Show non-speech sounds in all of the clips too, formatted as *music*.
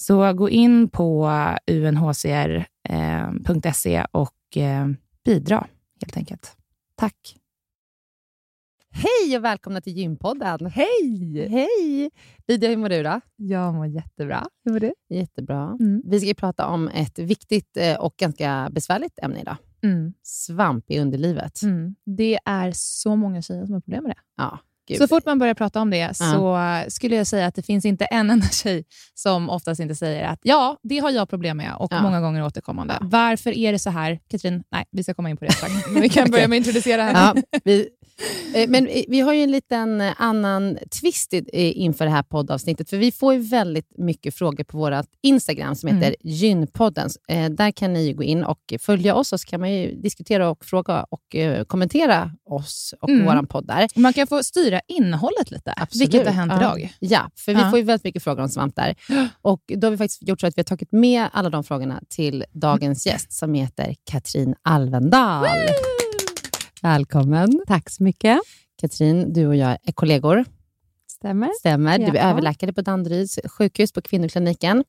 Så gå in på unhcr.se eh, och eh, bidra helt enkelt. Tack! Hej och välkomna till Gympodden. Hej! Hej! Lydia, hur mår du då? Jag mår jättebra. Hur mår du? Jättebra. Mm. Vi ska prata om ett viktigt eh, och ganska besvärligt ämne idag. Mm. Svamp i underlivet. Mm. Det är så många tjejer som har problem med det. Ja. Gud. Så fort man börjar prata om det så skulle jag säga att det finns inte en enda tjej som oftast inte säger att ja, det har jag problem med och Ja. många gånger återkommande. Ja. Varför är det så här? Katrin, nej, vi ska komma in på det strax. *laughs* Men vi kan börja med att introducera henne. Ja, vi, eh, men vi har ju en liten eh, annan twist inför det här poddavsnittet. För vi får ju väldigt mycket frågor på vårt Instagram som heter Gynpodden. Eh, Där kan ni gå in och följa oss och så kan man ju diskutera och fråga och kommentera oss och Mm. våran podd där. Man kan få styra innehållet lite, vilket har hänt ja. idag. Ja, för vi Ja. får ju väldigt mycket frågor om svamp där. *gasps* Och då har vi faktiskt gjort så att vi har tagit med alla de frågorna till dagens gäst som heter Katrin Alvendal. Välkommen. Tack så mycket. Katrin, du och jag är kollegor. Stämmer. Stämmer. Du är Ja. överläkare på Danderyds sjukhus på kvinnokliniken.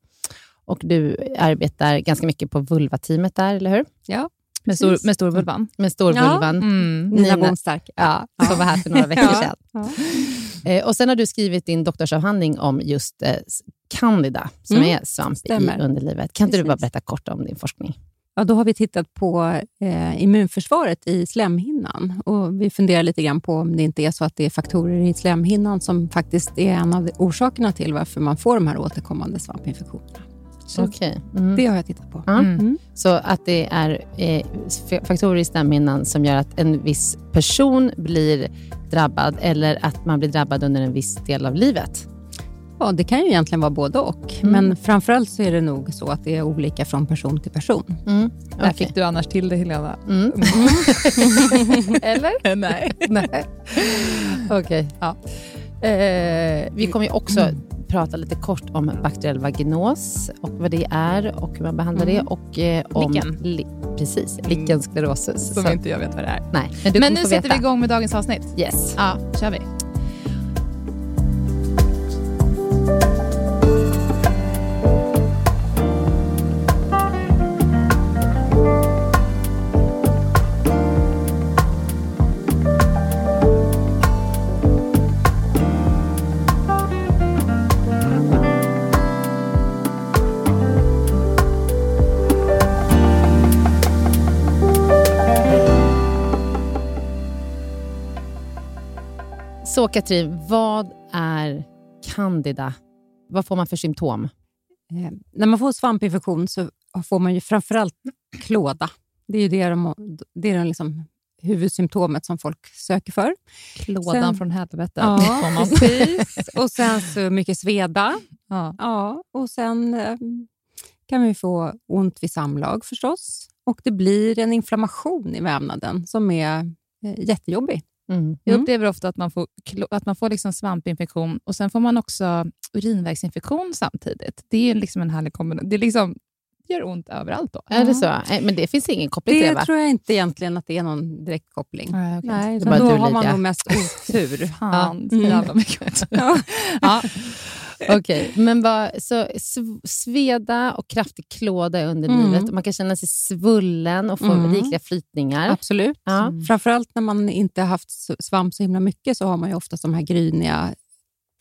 Och du arbetar ganska mycket på vulvateamet där, eller hur? Ja, Med, stor, Precis. med storvulvan. Med storvulvan. Mm. Nina Nina- Bomstark. Ja, som var här för några veckor Ja. sedan. Ja. Eh, och Sen har du skrivit din doktorsavhandling om just eh, candida, som Mm, är svamp stämmer. i underlivet. Kan inte du bara Precis. berätta kort om din forskning? Ja, då har vi tittat på eh, immunförsvaret i slemhinnan. Och vi funderar lite grann på om det inte är så att det är faktorer i slemhinnan som faktiskt är en av orsakerna till varför man får de här återkommande svampinfektionerna. Så Okej. Mm. Det har jag tittat på. Ja. Mm. Så att det är eh, faktorer i slemhinnan som gör att en viss person blir drabbad eller att man blir drabbad under en viss del av livet. Ja, det kan ju egentligen vara både och. Mm. Men framförallt så är det nog så att det är olika från person till person. Mm. Där Okej. fick du annars till det, Helena. Mm. *laughs* Eller? *laughs* Nej. *laughs* Nej. Okej. Ja. Eh, vi kommer ju också prata lite kort om bakteriell vaginos och vad det är och hur man behandlar det. Och, eh, om Lichen. Li, precis, lichen sclerosus. Som Så- inte jag vet vad det är. Nej, men Men nu sätter vi igång med dagens avsnitt. Yes. Ja, kör vi. Så Katrin, vad är candida? Vad får man för symptom? Eh, när man får svampinfektion så får man ju framförallt klåda. Det är ju det, de, det är de liksom huvudsymptomet som folk söker för. Klådan Sen- från helvetet. Ja, precis. Och sen så mycket sveda. Ja. Ja, och sen eh, kan vi få ont vid samlag förstås. Och det blir en inflammation i vävnaden som är eh, jättejobbig. Mm. Jag Mm. upplever ofta att man får, att man får liksom svampinfektion och sen får man också urinvägsinfektion samtidigt. Det är liksom en härlig kombination. Det, är liksom, det gör ont överallt då. Är det så? Men det finns ingen koppling till det, Det va? tror jag inte egentligen att det är någon direkt koppling. Nej, okej. Nej, Det är utan bara då du, har man nog mest otur. *laughs* Fan, Ja. så jävla mycket. *laughs* Ja. *laughs* ja. *laughs* Okej, men vad, så sv- sveda och kraftig klåda under Mm. livet. Man kan känna sig svullen och få Mm. rikliga flytningar. Absolut. Ja. Mm. Framförallt när man inte har haft svamp så himla mycket så har man ju ofta de här gryniga,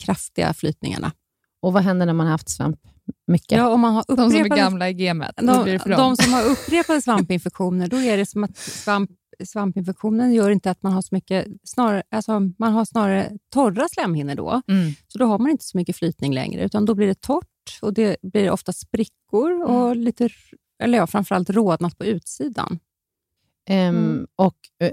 kraftiga flytningarna. Och vad händer när man har haft svamp mycket? Ja, om man har De som är upprepade, gamla i blir de, de som har upprepade *laughs* svampinfektioner, då är det som att svamp, svampinfektionen gör inte att man har så mycket, snarare, alltså man har snarare torra slemhinnor då. Mm. Så då har man inte så mycket flytning längre, utan då blir det torrt och det blir ofta sprickor och lite, r- eller ja, framförallt rodnat på utsidan. Ehm, Mm. och, eh,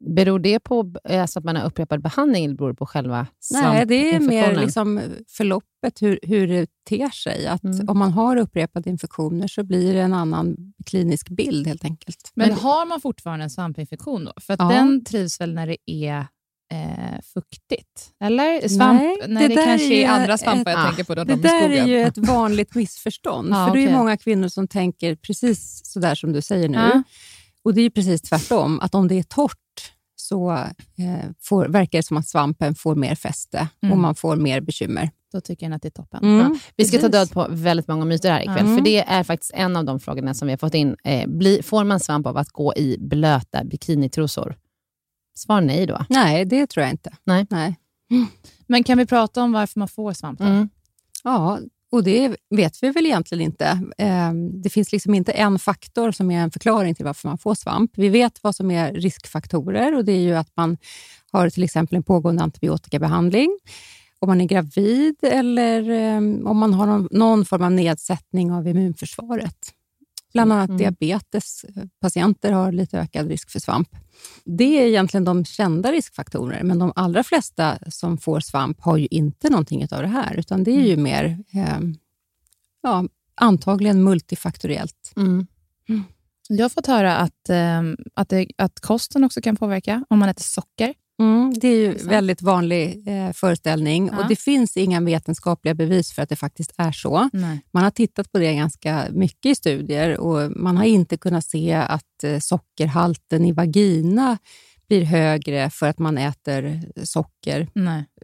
beror det på eh, alltså att man har upprepad behandling eller beror det på själva Nej, det är mer liksom förloppet, hur, hur det ter sig. Att Mm. Om man har upprepade infektioner så blir det en annan klinisk bild helt enkelt. Men Men- har man fortfarande en svampinfektion då? För att Ja. den trivs väl när det är eh, fuktigt? Eller? Svamp, Nej, när det kanske är andra svampar ett- jag ah, tänker på. Då, Det de i där är ju ett *laughs* vanligt missförstånd. Ja, för Det är många kvinnor som tänker precis så där som du säger nu. Ja. Och Det är ju precis tvärtom. Att om det är torrt så eh, får, verkar det som att svampen får mer fäste Mm. och man får mer bekymmer. Då tycker jag att det är toppen. Mm, Vi ska ta precis. död på väldigt många myter här ikväll, Mm. för det är faktiskt en av de frågorna som vi har fått in. Eh, bli, får man svamp av att gå i blöta bikinitrosor? Svar nej då. Nej, det tror jag inte. Nej. Nej. Men kan vi prata om varför man får svamp? Mm. Ja, och det vet vi väl egentligen inte. Ehm, det finns liksom inte en faktor som är en förklaring till varför man får svamp. Vi vet vad som är riskfaktorer och det är ju att man har till exempel en pågående antibiotikabehandling, om man är gravid eller ehm, om man har någon, någon form av nedsättning av immunförsvaret. Bland annat mm. diabetespatienter har lite ökad risk för svamp. Det är egentligen de kända riskfaktorer, men de allra flesta som får svamp har ju inte någonting av det här, utan det är ju mm. mer eh, ja, antagligen multifaktoriellt. Mm. Mm. Jag har fått höra att, eh, att, det, att kosten också kan påverka om man äter socker. Mm, det är ju en väldigt vanlig eh, föreställning ja. och det finns inga vetenskapliga bevis för att det faktiskt är så. Nej. Man har tittat på det ganska mycket i studier och man har inte kunnat se att eh, sockerhalten i vagina blir högre för att man äter socker.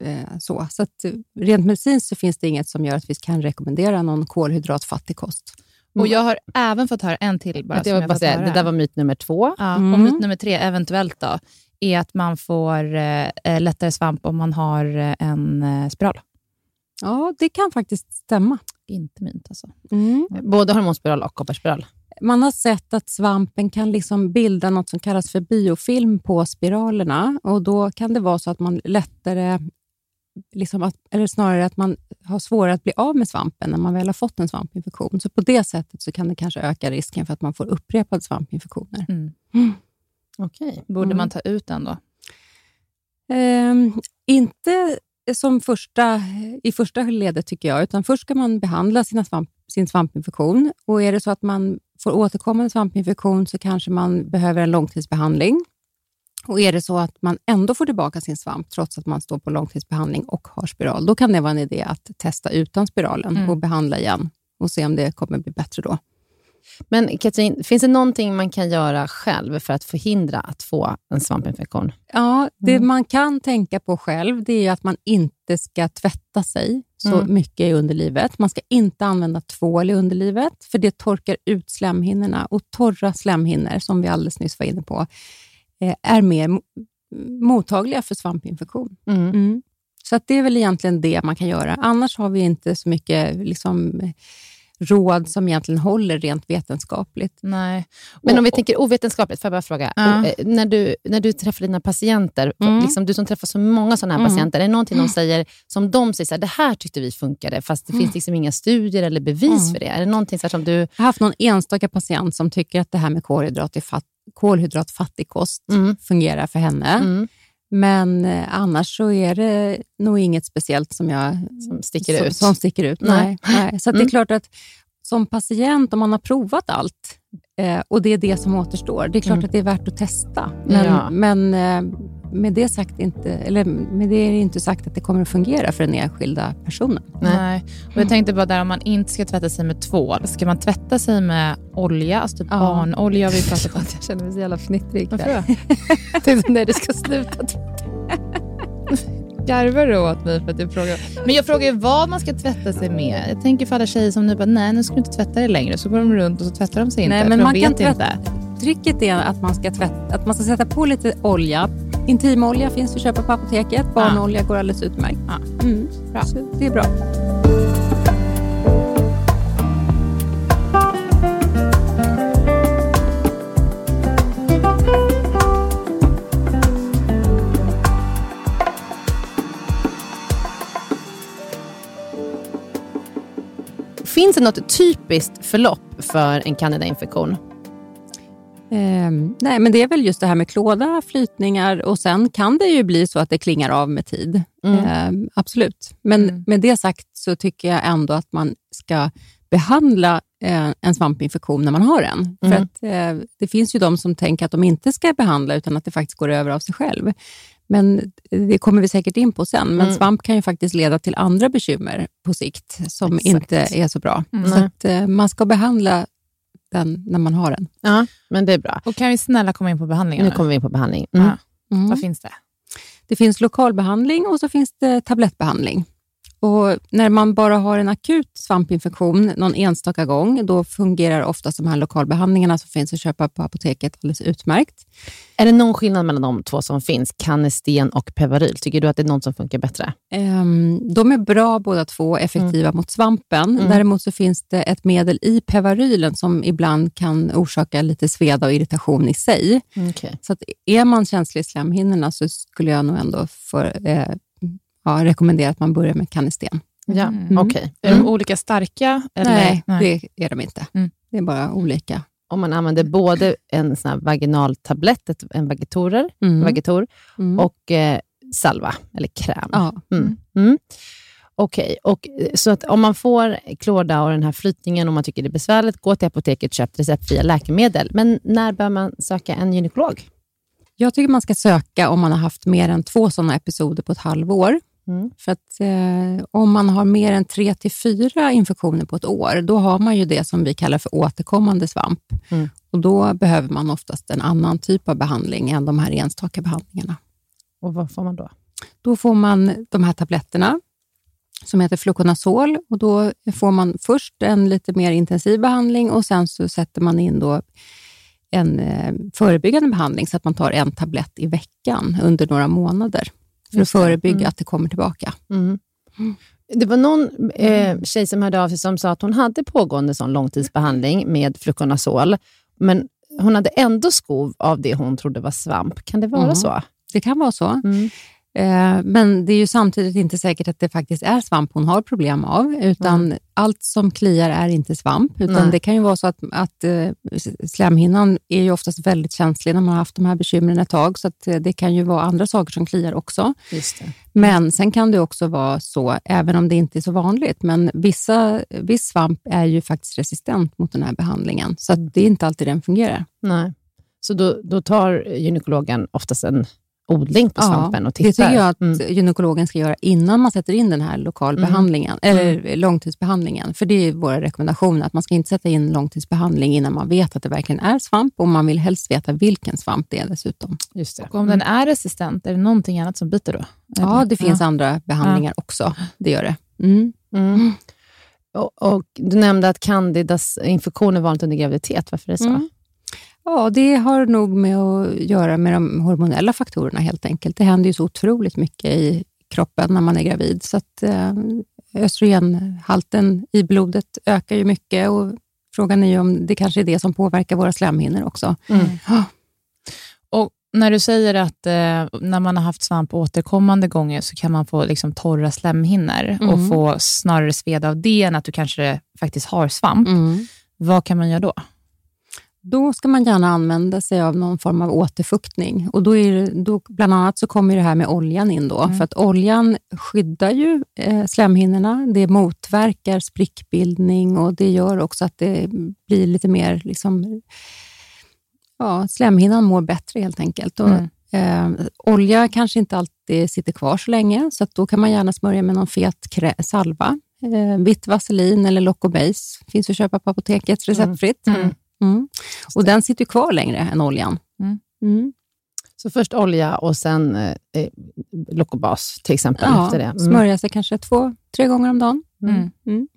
Eh, så så att, eh, rent medicinskt så finns det inget som gör att vi kan rekommendera någon kolhydratfattig kost. Och Jag har även fått höra en till. Bara, jag bara säga, det där var myt nummer två. Ja, mm. Och myt nummer tre, eventuellt, då, är att man får eh, lättare svamp om man har eh, en eh, spiral. Ja, det kan faktiskt stämma. Inte mynt alltså. Mm. Både hormonspiral och kopparspiral. Man har sett att svampen kan liksom bilda något som kallas för biofilm på spiralerna. och Då kan det vara så att man lättare, liksom att, eller snarare att man har svårare att bli av med svampen när man väl har fått en svampinfektion. Så på det sättet så kan det kanske öka risken för att man får upprepade svampinfektioner. Mm. Mm. Okej. Borde mm. man ta ut den då? Eh, inte som första, i första ledet tycker jag, utan först ska man behandla sina svamp, sin svampinfektion. Och Är det så att man får återkommande svampinfektion så kanske man behöver en långtidsbehandling. Och Är det så att man ändå får tillbaka sin svamp trots att man står på långtidsbehandling och har spiral, då kan det vara en idé att testa utan spiralen mm. och behandla igen och se om det kommer bli bättre då. Men Katrin, finns det någonting man kan göra själv för att förhindra att få en svampinfektion? Ja, det mm. man kan tänka på själv det är att man inte ska tvätta sig så mm. mycket i underlivet. Man ska inte använda tvål i underlivet, för det torkar ut slemhinnorna. Och torra slemhinnor, som vi alldeles nyss var inne på, eh, är mer mottagliga för svampinfektion. Mm. mm. Så att det är väl egentligen det man kan göra. Annars har vi inte så mycket liksom, råd som egentligen håller rent vetenskapligt. Nej. Men om vi tänker ovetenskapligt, får jag bara fråga. Ja. Eh, när, du, när du träffar dina patienter, mm. liksom, du som träffar så många sådana här mm. patienter, är det någonting de säger som de säger, så här, det här tyckte vi funkade, fast det mm. finns liksom inga studier eller bevis mm. för det? Är det någonting så som du... Jag har haft någon enstaka patient som tycker att det här med kolhydrat kolhydratfattig kost mm. fungerar för henne. Men eh, annars så är det nog inget speciellt som, jag, som sticker som, ut. Som sticker ut. Nej. nej. Så mm. det är mm. klart att som patient, om man har provat allt eh, och det är det som återstår, det är klart mm. att det är värt att testa. Men, ja. men eh, med, det sagt inte, eller med det är inte sagt att det kommer att fungera för den enskilda personen. Nej. Nej. Och jag tänkte bara där om man inte ska tvätta sig med tvål, ska man tvätta sig med olja, alltså typ ja. barnolja? Vi pratat om. *laughs* Jag känner mig så jävla fnittrig. Varför då? *laughs* när du ska sluta Garvar du åt mig för att jag frågar? Men jag frågar ju vad man ska tvätta sig med. Jag tänker för alla tjejer som nu bara, nej nu ska du inte tvätta dig längre. Så går de runt och så tvättar de sig inte, nej, men för man de vet kan inte. Tricket är att man, ska tvätta, att man ska sätta på lite olja. Intimolja finns att köpa på apoteket. Barnolja ja. går alldeles utmärkt. Ja. Mm. Bra. Så det är bra. Finns det något typiskt förlopp för en candidainfektion? Eh, nej, men det är väl just det här med klåda, flytningar och sen kan det ju bli så att det klingar av med tid. Mm. Eh, absolut. Men mm. med det sagt så tycker jag ändå att man ska behandla eh, en svampinfektion när man har en. Mm. För att, eh, det finns ju de som tänker att de inte ska behandla utan att det faktiskt går över av sig själv. Men det kommer vi säkert in på sen. Men mm. svamp kan ju faktiskt leda till andra bekymmer på sikt som Exakt. inte är så bra. Mm. Så att, eh, man ska behandla den när man har den. Ja, men det är bra. Och kan vi snälla komma in på behandlingen? Nu kommer vi in på behandling. Mm. Ja. Mm. Vad finns det? Det finns lokalbehandling och så finns det tablettbehandling. Och när man bara har en akut svampinfektion någon enstaka gång, då fungerar ofta de här lokalbehandlingarna som finns att köpa på apoteket alldeles utmärkt. Är det någon skillnad mellan de två som finns, Canesten och Pevaryl? Tycker du att det är någon som funkar bättre? Um, de är bra båda två, effektiva mm. mot svampen. Mm. Däremot så finns det ett medel i Pevarylen som ibland kan orsaka lite sveda och irritation i sig. Okay. Så att är man känslig i slemhinnorna så skulle jag nog ändå för, eh, ja, rekommendera att man börjar med Canesten. Ja, mm. Okay. Är de mm. olika starka? Eller? Nej, Nej, det är de inte. Mm. Det är bara olika. Om man använder både en sån här vaginal tablett, en vagitorer, mm. vagitor, mm. och eh, salva, eller kräm. Ja. Mm. Mm. Okej, okay. så att om man får klåda och den här flytningen och man tycker det är besvärligt, gå till apoteket och köp receptfria läkemedel. Men när bör man söka en gynekolog? Jag tycker man ska söka om man har haft mer än två sådana episoder på ett halvår. Mm. För att eh, om man har mer än tre till fyra infektioner på ett år, då har man ju det som vi kallar för återkommande svamp. Mm. Och Då behöver man oftast en annan typ av behandling än de här enstaka behandlingarna. Och Vad får man då? Då får man de här tabletterna som heter Fluconazol. Och då får man först en lite mer intensiv behandling och sen så sätter man in då en eh, förebyggande behandling så att man tar en tablett i veckan under några månader för att förebygga mm. att det kommer tillbaka. Mm. Det var någon eh, tjej som hörde av sig som sa att hon hade pågående sån långtidsbehandling med Fluconazol, men hon hade ändå skov av det hon trodde var svamp. Kan det vara mm. så? Det kan vara så. Eh, men det är ju samtidigt inte säkert att det faktiskt är svamp hon har problem av, utan mm. allt som kliar är inte svamp. Utan Nej. Det kan ju vara så att, att uh, slemhinnan är ju oftast väldigt känslig när man har haft de här bekymren ett tag, så uh, det kan ju vara andra saker som kliar också. Men sen kan det också vara så, även om det inte är så vanligt, men vissa, viss svamp är ju faktiskt resistent mot den här behandlingen, så det är inte alltid den fungerar. Nej. Så då, då tar gynekologen oftast en odling på svampen ja, och tittar. Det tycker jag att mm. gynekologen ska göra innan man sätter in den här lokalbehandlingen, mm. eller mm. långtidsbehandlingen. För det är våra rekommendationer, att man ska inte sätta in långtidsbehandling innan man vet att det verkligen är svamp och man vill helst veta vilken svamp det är dessutom. Just det. Och om den är resistent, är det någonting annat som biter då? Ja, det finns ja. andra behandlingar ja. också. Det gör det. Mm. Mm. Och, och, Du nämnde att candidas infektion är vanligt under graviditet. Varför är det så? Ja, det har nog med att göra med de hormonella faktorerna helt enkelt. Det händer ju så otroligt mycket i kroppen när man är gravid, så att eh, östrogenhalten i blodet ökar ju mycket och frågan är ju om det kanske är det som påverkar våra slemhinnor också. Mm. Och när du säger att eh, när man har haft svamp återkommande gånger så kan man få liksom, torra slemhinnor mm. och få snarare sveda av det än att du kanske faktiskt har svamp. Mm. Vad kan man göra då? Då ska man gärna använda sig av någon form av återfuktning. Och då är det, då, bland annat så kommer det här med oljan in. då, mm. För att oljan skyddar ju eh, slemhinnorna. Det motverkar sprickbildning och det gör också att det blir lite mer... Liksom, ja, slemhinnan mår bättre helt enkelt. Och, mm. eh, olja kanske inte alltid sitter kvar så länge, så då kan man gärna smörja med någon fet salva. Eh, vitt vaselin eller Loco Base finns att köpa på apoteket receptfritt. Mm. mm. Mm. Och den sitter kvar längre än oljan. Mm. Mm. Så först olja och sen eh, eh Locobas till exempel. Ja, efter det. Mm. Smörja sig kanske två, tre gånger om dagen. Mm. Mm.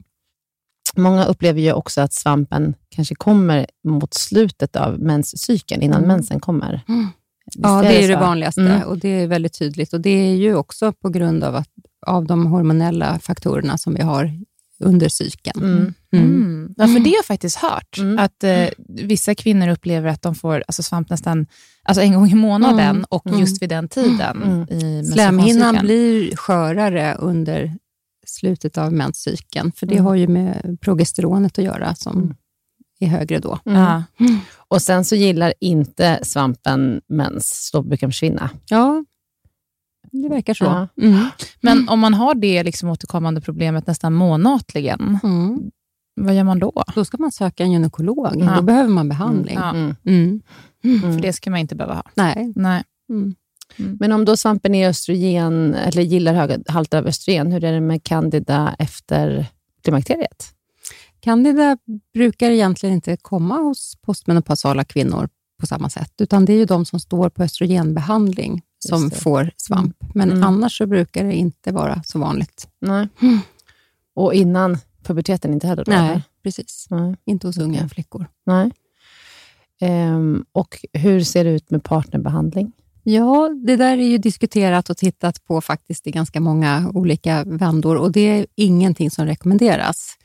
Många upplever ju också att svampen kanske kommer mot slutet av menscykeln, innan mensen kommer. Ja, det är det, det vanligaste och det är väldigt tydligt. Och Det är ju också på grund av, att, av de hormonella faktorerna som vi har under cykeln. Mm. Mm. mm. Ja, för det har jag faktiskt hört, mm. att eh, vissa kvinnor upplever att de får alltså, svamp nästan alltså, en gång i månaden mm. och just vid den tiden. I Slemhinnan blir skörare under slutet av menscykeln, för det har ju med progesteronet att göra som är högre då. Ja. Och sen så gillar inte svampen mens, då brukar de försvinna. Ja, det verkar så. Ja. Mm. Men om man har det liksom återkommande problemet nästan månatligen, mm. vad gör man då? Då ska man söka en gynekolog. Ja. Då behöver man behandling. Mm. Mm. För det ska man inte behöva ha. Nej. Nej. Mm. Men om då svampen är östrogen, eller gillar höga halter av östrogen, hur är det med candida efter klimakteriet? Candida brukar egentligen inte komma hos postmenopausala kvinnor på samma sätt, utan det är ju de som står på östrogenbehandling som får svamp. Men Mm. annars så brukar det inte vara så vanligt. Nej. Mm. Och innan puberteten inte heller? Då, Nej, eller? precis. Nej. Inte hos unga flickor. Nej. Ehm, och hur ser det ut med partnerbehandling? Ja, det där är ju diskuterat och tittat på faktiskt i ganska många olika vändor och det är ingenting som rekommenderas.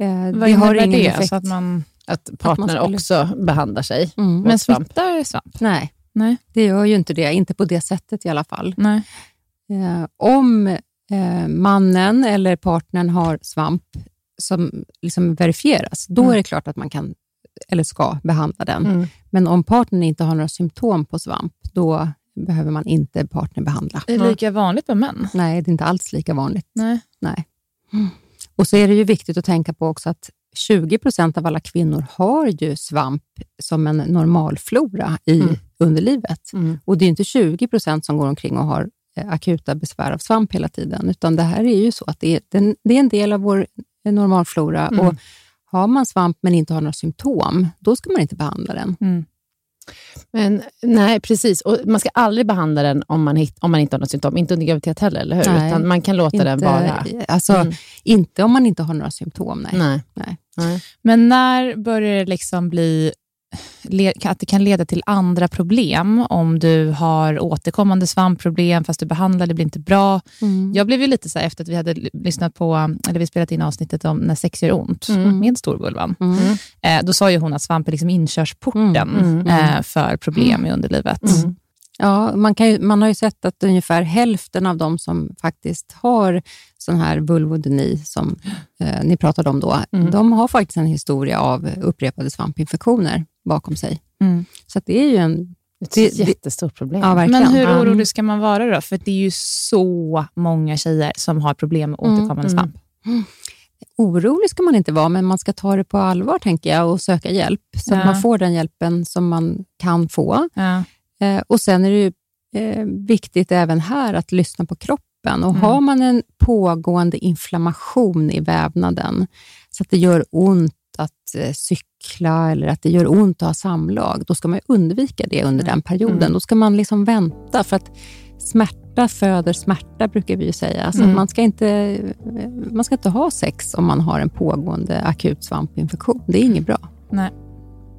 Eh, Vad det har ingen det? effekt. Så att man, Att partner skulle- också behandlar sig? Mm. men svamp. smittar svamp? Nej, Nej. det gör ju inte det. Inte på det sättet i alla fall. Nej. Eh, om eh, mannen eller partnern har svamp som liksom verifieras, då Mm. är det klart att man kan eller ska behandla den. Mm. Men om partnern inte har några symptom på svamp, då behöver man inte partnerbehandla. Det är lika vanligt med män? Nej, det är inte alls lika vanligt. Nej. Nej. Och så är det ju viktigt att tänka på också att 20 procent av alla kvinnor har ju svamp som en normalflora i Mm. underlivet. Mm. Och det är inte 20 procent som går omkring och har eh, akuta besvär av svamp hela tiden, utan det här är ju så att det är, det är en del av vår eh, normalflora. Mm. Och har man svamp men inte har några symptom, då ska man inte behandla den. Men, nej, precis. Och man ska aldrig behandla den om man, hit, om man inte har något symptom. Inte under graviditet heller, eller hur? Nej. Utan man kan låta den vara. Alltså, Mm. Inte om man inte har några symptom, nej. Nej. Nej. Nej. Men när börjar det liksom bli att det kan leda till andra problem om du har återkommande svampproblem fast du behandlar det blir inte bra. Mm. Jag blev ju lite så här efter att vi hade lyssnat på, eller vi spelat in avsnittet om när sex gör ont Mm. med storvulvan. Mm. Eh, då sa ju hon att svamp är liksom inkörsporten Mm, mm, eh, för problem i underlivet. Mm. Ja, man, kan ju, man har ju sett att ungefär hälften av de som faktiskt har sån här vulvodyni, som eh, ni pratade om då, Mm. de har faktiskt en historia av upprepade svampinfektioner bakom sig. Mm. Så att det är ju en... Ett Det- jättestort problem. Ja. Men hur orolig ska man vara då? För det är ju så många tjejer som har problem med Mm, återkommande mm. svamp. Orolig ska man inte vara, men man ska ta det på allvar tänker jag och söka hjälp, så Ja. att man får den hjälpen som man kan få. Ja. Eh, och Sen är det ju eh, viktigt även här att lyssna på kroppen. Och Mm. Har man en pågående inflammation i vävnaden, så att det gör ont att eh, cykla eller att det gör ont att ha samlag, då ska man undvika det under den perioden. Mm. Då ska man liksom vänta, för att smärta föder smärta, brukar vi ju säga. Så Mm. att man, ska inte, eh, man ska inte ha sex om man har en pågående akut svampinfektion. Det är inget bra.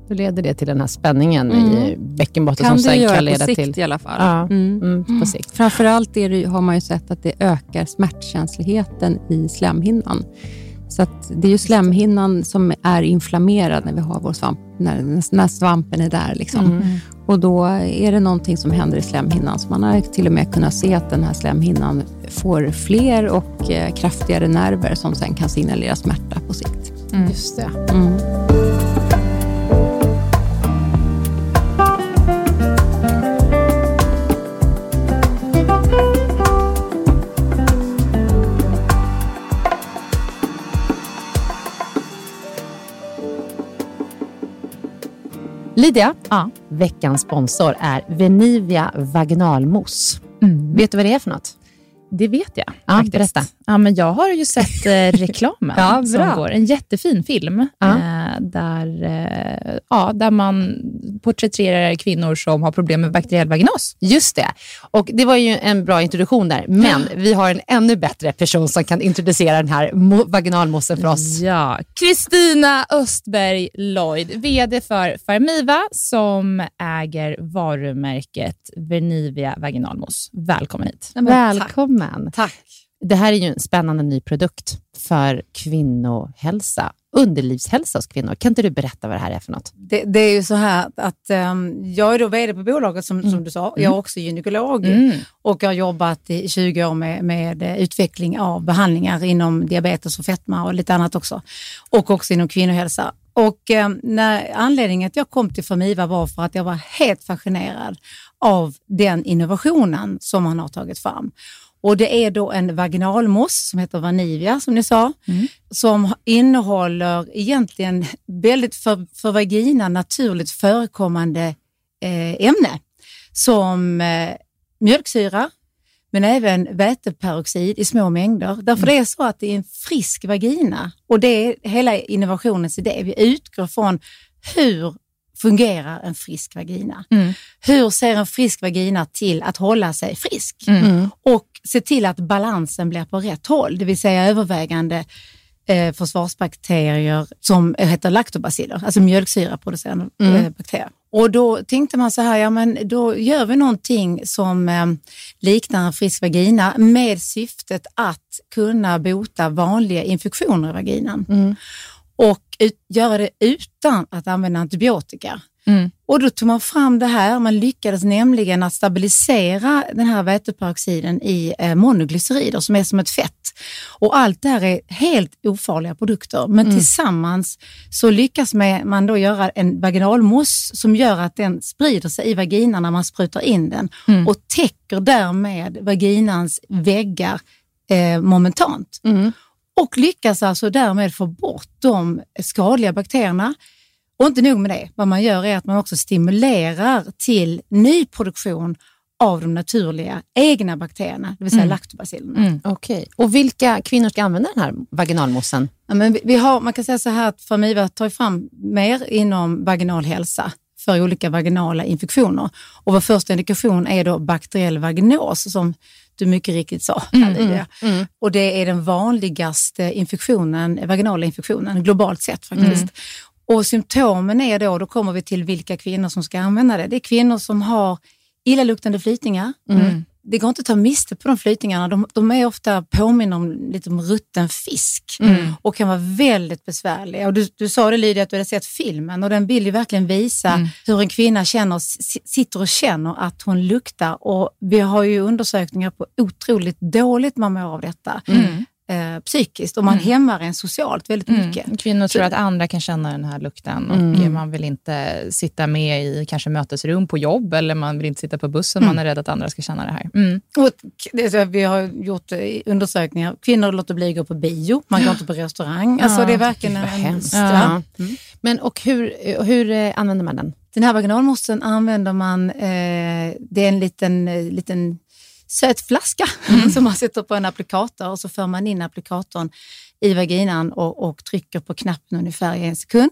Då leder det till den här spänningen i Mm. bäckenbotten kan som sen göra kan leda på sikt till... i alla fall. Ja. Mm. Mm, på sikt. Framförallt är det, har man ju sett att det ökar smärtkänsligheten i slemhinnan. Så det är ju slemhinnan som är inflammerad när vi har vår svamp, när, när svampen är där. Liksom. Mm. Och då är det någonting som händer i slemhinnan. Så man har till och med kunnat se att den här slemhinnan får fler och eh, kraftigare nerver som sen kan signalera smärta på sikt. Just det. Mm. Lydia, Ja. veckans sponsor är Venivia vaginalmousse. Mm. Vet du vad det är för något? Det vet jag. Ja, faktiskt. berätta. Ja, men jag har ju sett eh, *laughs* reklamen Ja, som går. En jättefin film Ja. eh, där, eh, ja, där man porträtterar kvinnor som har problem med bakteriell vaginos. Just det. Och Det var ju en bra introduktion där, men vi har en ännu bättre person som kan introducera den här mo- vaginalmoussen för oss. Ja, Kristina Östberg Lloyd, VD för Farmiva som äger varumärket Vernivia vaginalmousse. Välkommen hit. Välkommen. Tack. Det här är ju en spännande ny produkt för kvinnohälsa, underlivshälsa hos kvinnor. Kan inte du berätta vad det här är för något? Det, det är ju så här att ehm, jag är då vd på bolaget som, som du sa. Jag är också gynekolog Mm. och jag har jobbat i 20 år med, med eh, utveckling av behandlingar inom diabetes och fetma och lite annat också. Och också inom kvinnohälsa. Och eh, när anledningen att jag kom till Formiva var för att jag var helt fascinerad av den innovationen som man har tagit fram. Och det är då en vaginalmousse som heter Vanivia som ni sa, som innehåller egentligen väldigt för, för vagina naturligt förekommande eh, ämne som eh, mjölksyra, men även väteperoxid i små mängder. Därför det är så att det är en frisk vagina och det är hela innovationens idé. Vi utgår från hur fungerar en frisk vagina? Mm. Hur ser en frisk vagina till att hålla sig frisk? Mm. Och se till att balansen blir på rätt håll, det vill säga övervägande eh, försvarsbakterier som heter laktobaciller, alltså mjölksyraproducerande eh, bakterier. Och då tänkte man så här, ja men då gör vi någonting som eh, liknar en frisk vagina med syftet att kunna bota vanliga infektioner i vaginan. Och göra det utan att använda antibiotika. Mm. Och då tog man fram det här, man lyckades nämligen att stabilisera den här väteperoxiden i eh, monoglycerider som är som ett fett. Och allt det här är helt ofarliga produkter, men tillsammans så lyckas man då göra en vaginalmousse som gör att den sprider sig i vaginan när man sprutar in den och täcker därmed vaginans väggar eh, momentant och lyckas alltså därmed få bort de skadliga bakterierna. Och inte nog med det, vad man gör är att man också stimulerar till ny produktion av de naturliga egna bakterierna, det vill säga laktobacillerna. Mm. Okej. Och vilka kvinnor ska använda den här vaginalmossen? Ja, men vi, vi har, man kan säga så här att Famiva tar fram mer inom vaginal hälsa för olika vaginala infektioner. Och vår första indikation är då bakteriell vaginos som du mycket riktigt sa. Lydia. Och det är den vanligaste infektionen, vaginala infektionen globalt sett faktiskt. Och symptomen är då, då kommer vi till vilka kvinnor som ska använda det. Det är kvinnor som har illaluktande flytningar. Det går inte att ta miste på de flytningarna. De, de är ofta påminner om lite om rutten fisk och kan vara väldigt besvärliga. Och du, du sa det Lydia, att du hade sett filmen och den vill ju verkligen visa hur en kvinna känner, sitter och känner att hon luktar. Och vi har ju undersökningar på otroligt dåligt man mår av detta. Eh, psykiskt och man hämmar en socialt väldigt mycket. Kvinnor tror att andra kan känna den här lukten och man vill inte sitta med i kanske mötesrum på jobb eller man vill inte sitta på bussen, man är rädd att andra ska känna det här. Mm. Och det, vi har gjort eh, undersökningar. Kvinnor låter bli att gå på bio, man går inte på restaurang. Alltså, det är verkligen en, hemskt. Ja. Men och hur, hur eh, använder man den? Den här vaginalmossen använder man, eh, det är en liten, eh, liten söt flaska *laughs* som man sätter på en applikator och så för man in applikatorn i vaginan och, och trycker på knappen ungefär i en sekund.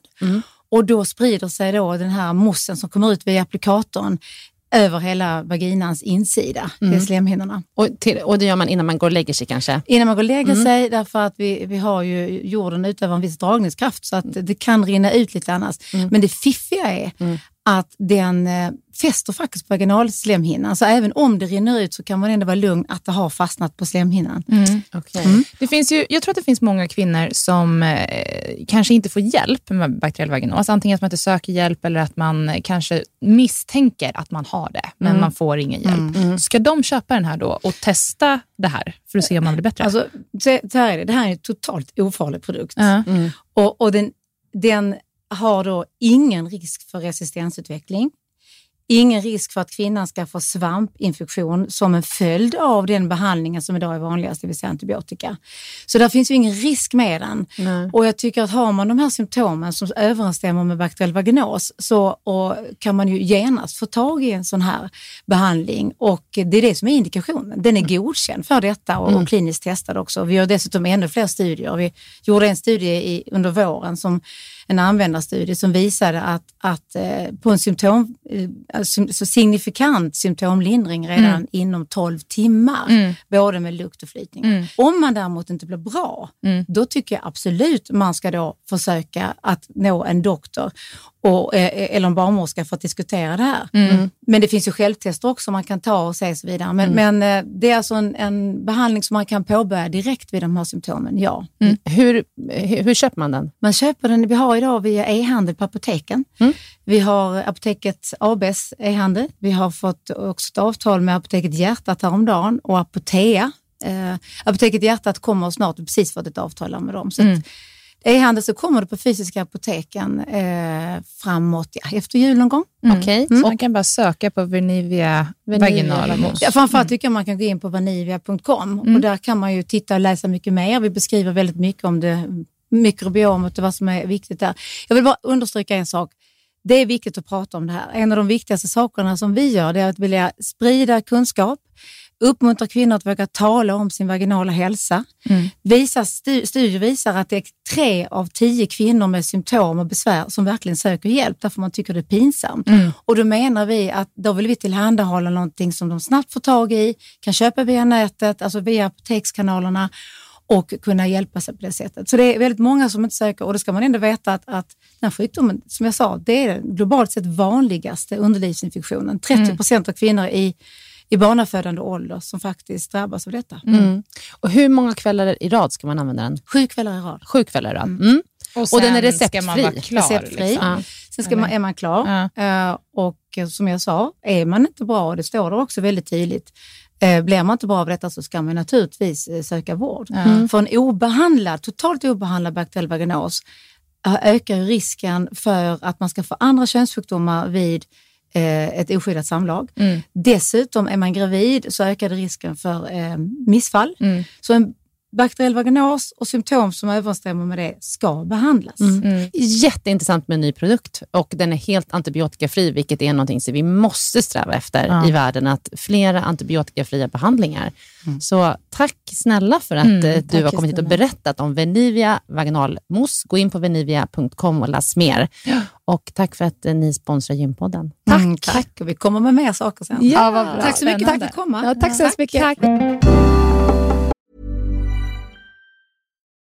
Och då sprider sig då den här mossen som kommer ut via applikatorn över hela vaginans insida, det är slemhinnorna. Och, till, och det gör man innan man går och lägger sig kanske? Innan man går och lägger sig, därför att vi, vi har ju, jorden utövar en viss dragningskraft så att det kan rinna ut lite annars. Men det fiffiga är att den eh, fäster faktiskt på vaginalslemhinnan. Så även om det rinner ut så kan man ändå vara lugn att det har fastnat på slemhinnan. Okej. Det finns ju, jag tror att det finns många kvinnor som eh, kanske inte får hjälp med bakteriell vaginos. Antingen att man inte söker hjälp eller att man kanske misstänker att man har det, men man får ingen hjälp. Ska de köpa den här då och testa det här för att se om man blir bättre? Alltså, så, så här är det, det här är en totalt ofarlig produkt. Ja. Och, och den, den har då ingen risk för resistensutveckling. Ingen risk för att kvinnan ska få svampinfektion som en följd av den behandlingen som idag är vanligast, det vill säga antibiotika. Så där finns ju ingen risk med den. Och jag tycker att har man de här symptomen som överensstämmer med bakteriell vaginos så kan man ju genast få tag i en sån här behandling och det är det som är indikationen. Den är godkänd för detta och, och kliniskt testad också. Vi gör dessutom ännu fler studier. Vi gjorde en studie i, under våren som en användarstudie som visade att, att eh, på en symptom, eh, alltså så signifikant symptomlindring redan inom 12 timmar, både med lukt och flytning. Om man däremot inte blir bra, då tycker jag absolut man ska då försöka att nå en doktor och, eh, eller en barnmorska för att diskutera det här. Men det finns ju självtester också man kan ta och se och så vidare. Men, men eh, det är alltså en, en behandling som man kan påbörja direkt vid de här symptomen, ja. Hur, hur, hur köper man den? Man köper den, vi har idag via e-handel på apoteken. Vi har Apoteket ABs e-handel. Vi har fått också ett avtal med Apoteket Hjärtat häromdagen och Apotea. Eh, Apoteket Hjärtat kommer snart, vi har precis fått ett avtal med dem. Så att E-handel så kommer det på fysiska apoteken eh, framåt, ja, efter jul någon gång. Okej. Så man kan bara söka på Vernivia vaginalmos. Ja, framförallt tycker jag man kan gå in på vanivia.com och där kan man ju titta och läsa mycket mer. Vi beskriver väldigt mycket om det mikrobiomet och vad som är viktigt där. Jag vill bara understryka en sak. Det är viktigt att prata om det här. En av de viktigaste sakerna som vi gör är att vilja sprida kunskap. uppmuntrar kvinnor att våga tala om sin vaginala hälsa. Mm. Visar, stu, studier visar att det är tre av tio kvinnor med symptom och besvär som verkligen söker hjälp därför man tycker det är pinsamt. Mm. Och då menar vi att då vill vi tillhandahålla någonting som de snabbt får tag i, kan köpa via nätet, alltså via apotekskanalerna och kunna hjälpa sig på det sättet. Så det är väldigt många som inte söker och då ska man ändå veta att, att den här sjukdomen, som jag sa, det är den globalt sett vanligaste underlivsinfektionen. 30 procent av kvinnor i, i barnafödande ålder som faktiskt drabbas av detta. Mm. Och hur många kvällar i rad ska man använda den? Sju kvällar i rad. Sju kvällar i rad. Mm. Och, den är sen ska man vara receptfri. klar. Receptfri. Liksom. Sen ska man, är man klar Ja. Eh, och som jag sa, är man inte bra, och det står det också väldigt tydligt, blir man inte bra av detta så ska man naturligtvis eh, söka vård. Mm. För en obehandlad, totalt obehandlad bakteriell vaginos eh, ökar risken för att man ska få andra könssjukdomar vid eh, ett oskyddat samlag. Mm. Dessutom är man gravid så ökar det risken för eh, missfall. Mm. Så en bakteriell vaginos och symptom som överensstämmer med det ska behandlas. Mm. Jätteintressant med en ny produkt och den är helt antibiotikafri, vilket är någonting som vi måste sträva efter Ja. i världen, att flera antibiotikafria behandlingar. Så tack snälla för att Mm, eh, du tack, har kommit hit och berättat om Venivia vaginalmousse. Gå in på venivia.com och läs mer. Och tack för att eh, ni sponsrar Gympodden. Tack, Mm, tack. Och vi kommer med mer saker sen. Ja, vad bra. Tack så mycket för att fick komma. Ja, tack så hemskt mycket. Tack.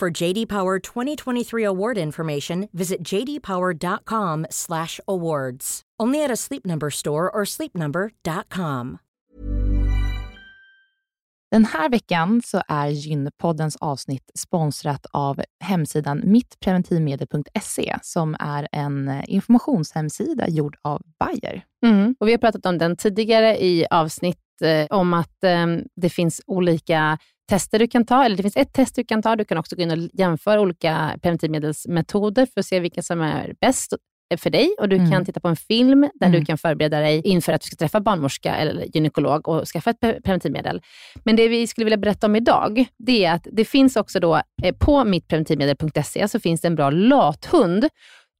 For JD Power 2023 award information, visit jdpower.com/awards. Only at a Sleep Number store or sleepnumber.com. Den här veckan så är Gynpoddens avsnitt sponsrat av hemsidan mittpreventivmedel.se som är en informationshemsida gjord av Bayer. Mm. Och vi har pratat om den tidigare i avsnitt eh, om att eh, det finns olika tester du kan ta, eller det finns ett test du kan ta. Du kan också gå in och jämföra olika preventivmedelsmetoder för att se vilka som är bäst för dig och du Mm. kan titta på en film där Mm. du kan förbereda dig inför att du ska träffa barnmorska eller gynekolog och skaffa ett pre- preventivmedel. Men det vi skulle vilja berätta om idag, det är att det finns också då eh, på mittpreventivmedel.se så finns det en bra lathund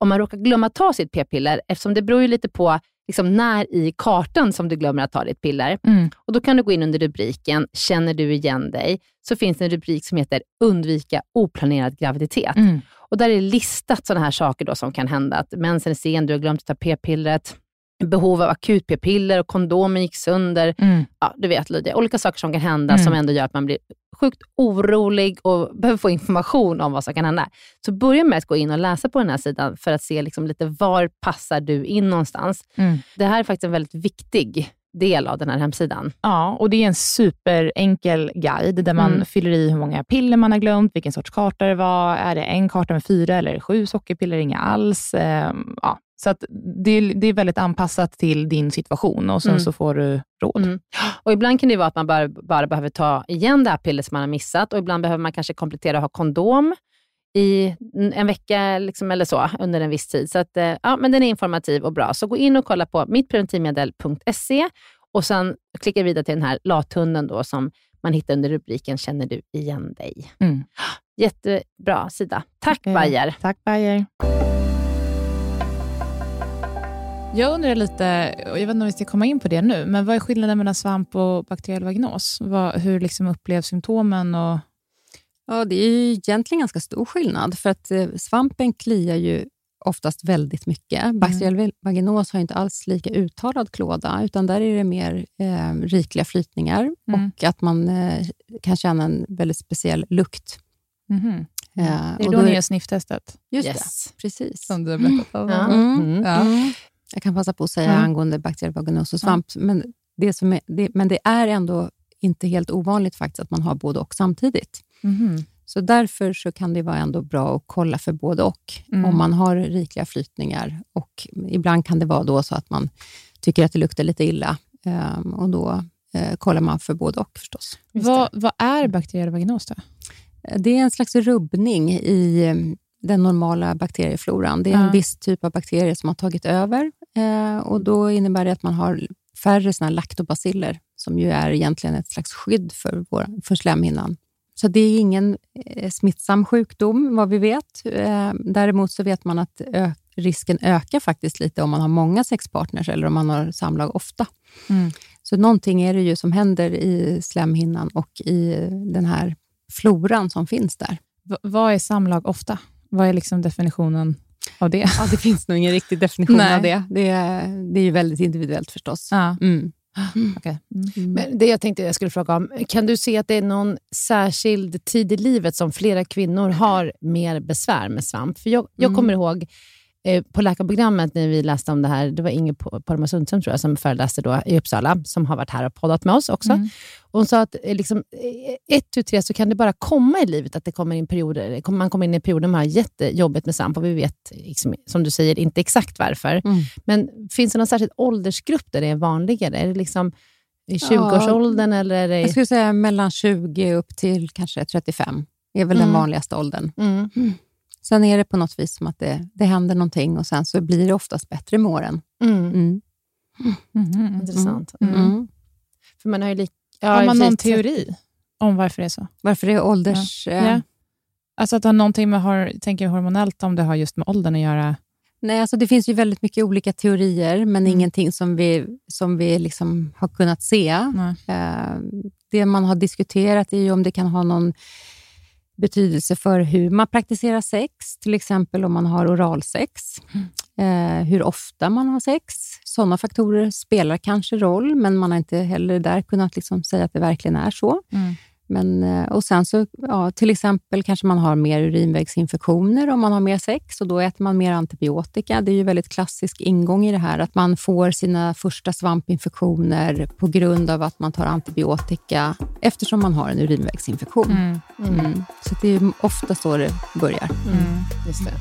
om man råkar glömma ta sitt p-piller, eftersom det beror ju lite på liksom, när i kartan som du glömmer att ta ditt piller. Mm. Och Då kan du gå in under rubriken “Känner du igen dig?” så finns det en rubrik som heter “Undvika oplanerad graviditet”. Mm. Och Där är listat sådana här saker då som kan hända. Att mensen är sen, du har glömt att ta p-pillret, behov av akut p-piller och kondomen gick sönder. Mm. Ja, du vet Lydia, olika saker som kan hända Mm. som ändå gör att man blir sjukt orolig och behöver få information om vad som kan hända. Så börja med att gå in och läsa på den här sidan för att se liksom lite var passar du in någonstans. Mm. Det här är faktiskt en väldigt viktig del av den här hemsidan. Ja, och det är en superenkel guide där man Mm. fyller i hur många piller man har glömt, vilken sorts karta det var. Är det en karta med fyra eller sju sockerpiller? Inga alls. Ehm, ja. Så att det, är, det är väldigt anpassat till din situation och sen Mm. så får du råd. Mm. Och Ibland kan det vara att man bara, bara behöver ta igen det här pillret som man har missat och ibland behöver man kanske komplettera och ha kondom i en vecka liksom, eller så under en viss tid. Så att, eh, ja, men den är informativ och bra. Så gå in och kolla på mittpreventivmedel.se och sen klicka vidare till den här lathunden då, som man hittar under rubriken Känner du igen dig? Mm. Jättebra sida. Tack Eh, Bayer. Tack Bayer. Jag undrar lite, och jag vet inte om vi ska komma in på det nu, men vad är skillnaden mellan svamp och bakteriell vaginos? Vad, hur liksom upplevs symptomen? Och, Ja, det är ju egentligen ganska stor skillnad, för att eh, svampen kliar ju oftast väldigt mycket. Bakteriell vaginos har inte alls lika uttalad klåda, utan där är det mer eh, rikliga flytningar Mm. och att man eh, kan känna en väldigt speciell lukt. Mhm. Eh, Det är och då ni gör snifftestet, Just Yes. det, precis. som du har berättat om. Ja. Mm. Mm. Ja. Mm. Jag kan passa på att säga Mm. angående bakteriell vaginos och svamp, men, det som är, det, men det är ändå inte helt ovanligt faktiskt att man har både och samtidigt. Mhm. Så därför så kan det vara ändå bra att kolla för både och. Mm. Om man har rikliga flytningar och ibland kan det vara då så att man tycker att det luktar lite illa ehm, och då eh, kollar man för både och förstås. Vad, vad är bakteriell vaginos då? Det är en slags rubbning i eh, den normala bakteriefloran. Det är en viss typ av bakterier som har tagit över eh, och då innebär det att man har färre såna laktobaciller som ju är egentligen ett slags skydd för, vår, för slemhinnan. Så det är ingen eh, smittsam sjukdom vad vi vet. Eh, däremot så vet man att risken ökar faktiskt lite om man har många sexpartners eller om man har samlag ofta. Mm. Så någonting är det ju som händer i slemhinnan och i den här floran som finns där. V- vad är samlag ofta? Vad är liksom definitionen av det? Ja, det *laughs* finns nog ingen riktig definition Nej. av det. Det är, det är ju väldigt individuellt förstås. Ja. Mm. Mm. Mm. Men det jag tänkte jag skulle fråga om, kan du se att det är någon särskild tid i livet som flera kvinnor har mer besvär med svamp? För jag, jag Mm. kommer ihåg på läkarprogrammet när vi läste om det här, det var Inger Porma Sundström tror jag, som föreläste då i Uppsala, som har varit här och poddat med oss också. Mm. Hon sa att eh, liksom, eh, ett, tu, tre så kan det bara komma i livet att det kommer in perioder, man kommer in i perioder man har jättejobbigt med svamp och vi vet, liksom, som du säger, inte exakt varför. Mm. Men finns det någon särskild åldersgrupp där det är vanligare? Är det liksom i 20-årsåldern eller är det... Jag skulle säga mellan 20 upp till kanske 35 är väl den Mm. vanligaste åldern. Mm. Sen är det på något vis som att det, det händer någonting och sen så blir det oftast bättre med åren. Mm. Mm. Mhm. Intressant. Mm. Mm. För man har ju lik... ja, Har man någon teori om varför det är så? Varför det är ålders... Ja. eh, Ja. Alltså att det har någonting med, har, tänker hormonellt, om det har just med åldern att göra? Nej, alltså det finns ju väldigt mycket olika teorier, men Mm. ingenting som vi, som vi liksom har kunnat se. Nej. Eh, det man har diskuterat är ju om det kan ha någon betydelse för hur man praktiserar sex, till exempel om man har oralsex. Eh, hur ofta man har sex. Sådana faktorer spelar kanske roll, men man har inte heller där kunnat liksom säga att det verkligen är så. Mm. Men, eh, och sen så, ja, till exempel kanske man har mer urinvägsinfektioner om man har mer sex och då äter man mer antibiotika. Det är ju väldigt klassisk ingång i det här, att man får sina första svampinfektioner på grund av att man tar antibiotika eftersom man har en urinvägsinfektion. Mm. Mm. Så det är ofta så det börjar. Mm. Just det.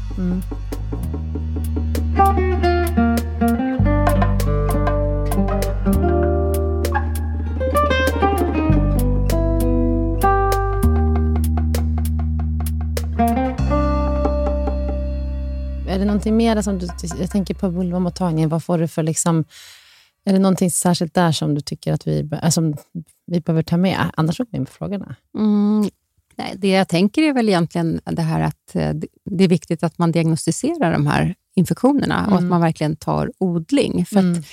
Någonting mer som du... Jag tänker på vulvamottagningen. Vad får du för liksom... Är det någonting särskilt där som du tycker att vi, äh, som vi behöver ta med? Annars går vi in på frågorna. Mm. Nej, det jag tänker är väl egentligen det här att eh, det- är viktigt att man diagnostiserar de här infektionerna och att Mm. man verkligen tar odling. För Mm.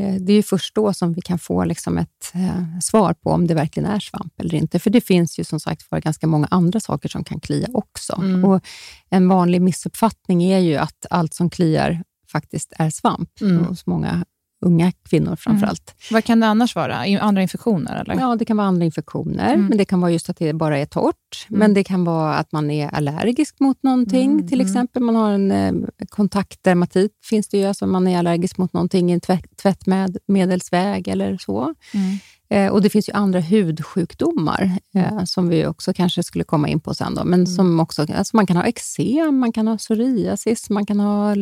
Eh, det är först då som vi kan få liksom ett eh, svar på om det verkligen är svamp eller inte. För det finns ju som sagt var ganska många andra saker som kan klia också. Mm. Och En vanlig missuppfattning är ju att allt som kliar faktiskt är svamp Mm. hos många unga kvinnor framför allt. Vad kan det annars vara? Andra infektioner? Eller? Ja, det kan vara andra infektioner, Mm. men det kan vara just att det bara är torrt. Mm. Men det kan vara att man är allergisk mot någonting. Mm, Till mm. exempel man har en eh, kontaktdermatit, finns det ju, alltså man är allergisk mot någonting i en tvätt, tvättmedelsväg eller så. Mm. Eh, och Det finns ju andra hudsjukdomar eh, som vi också kanske skulle komma in på sen. Då, men som också, alltså man kan ha eksem, man kan ha psoriasis, man kan ha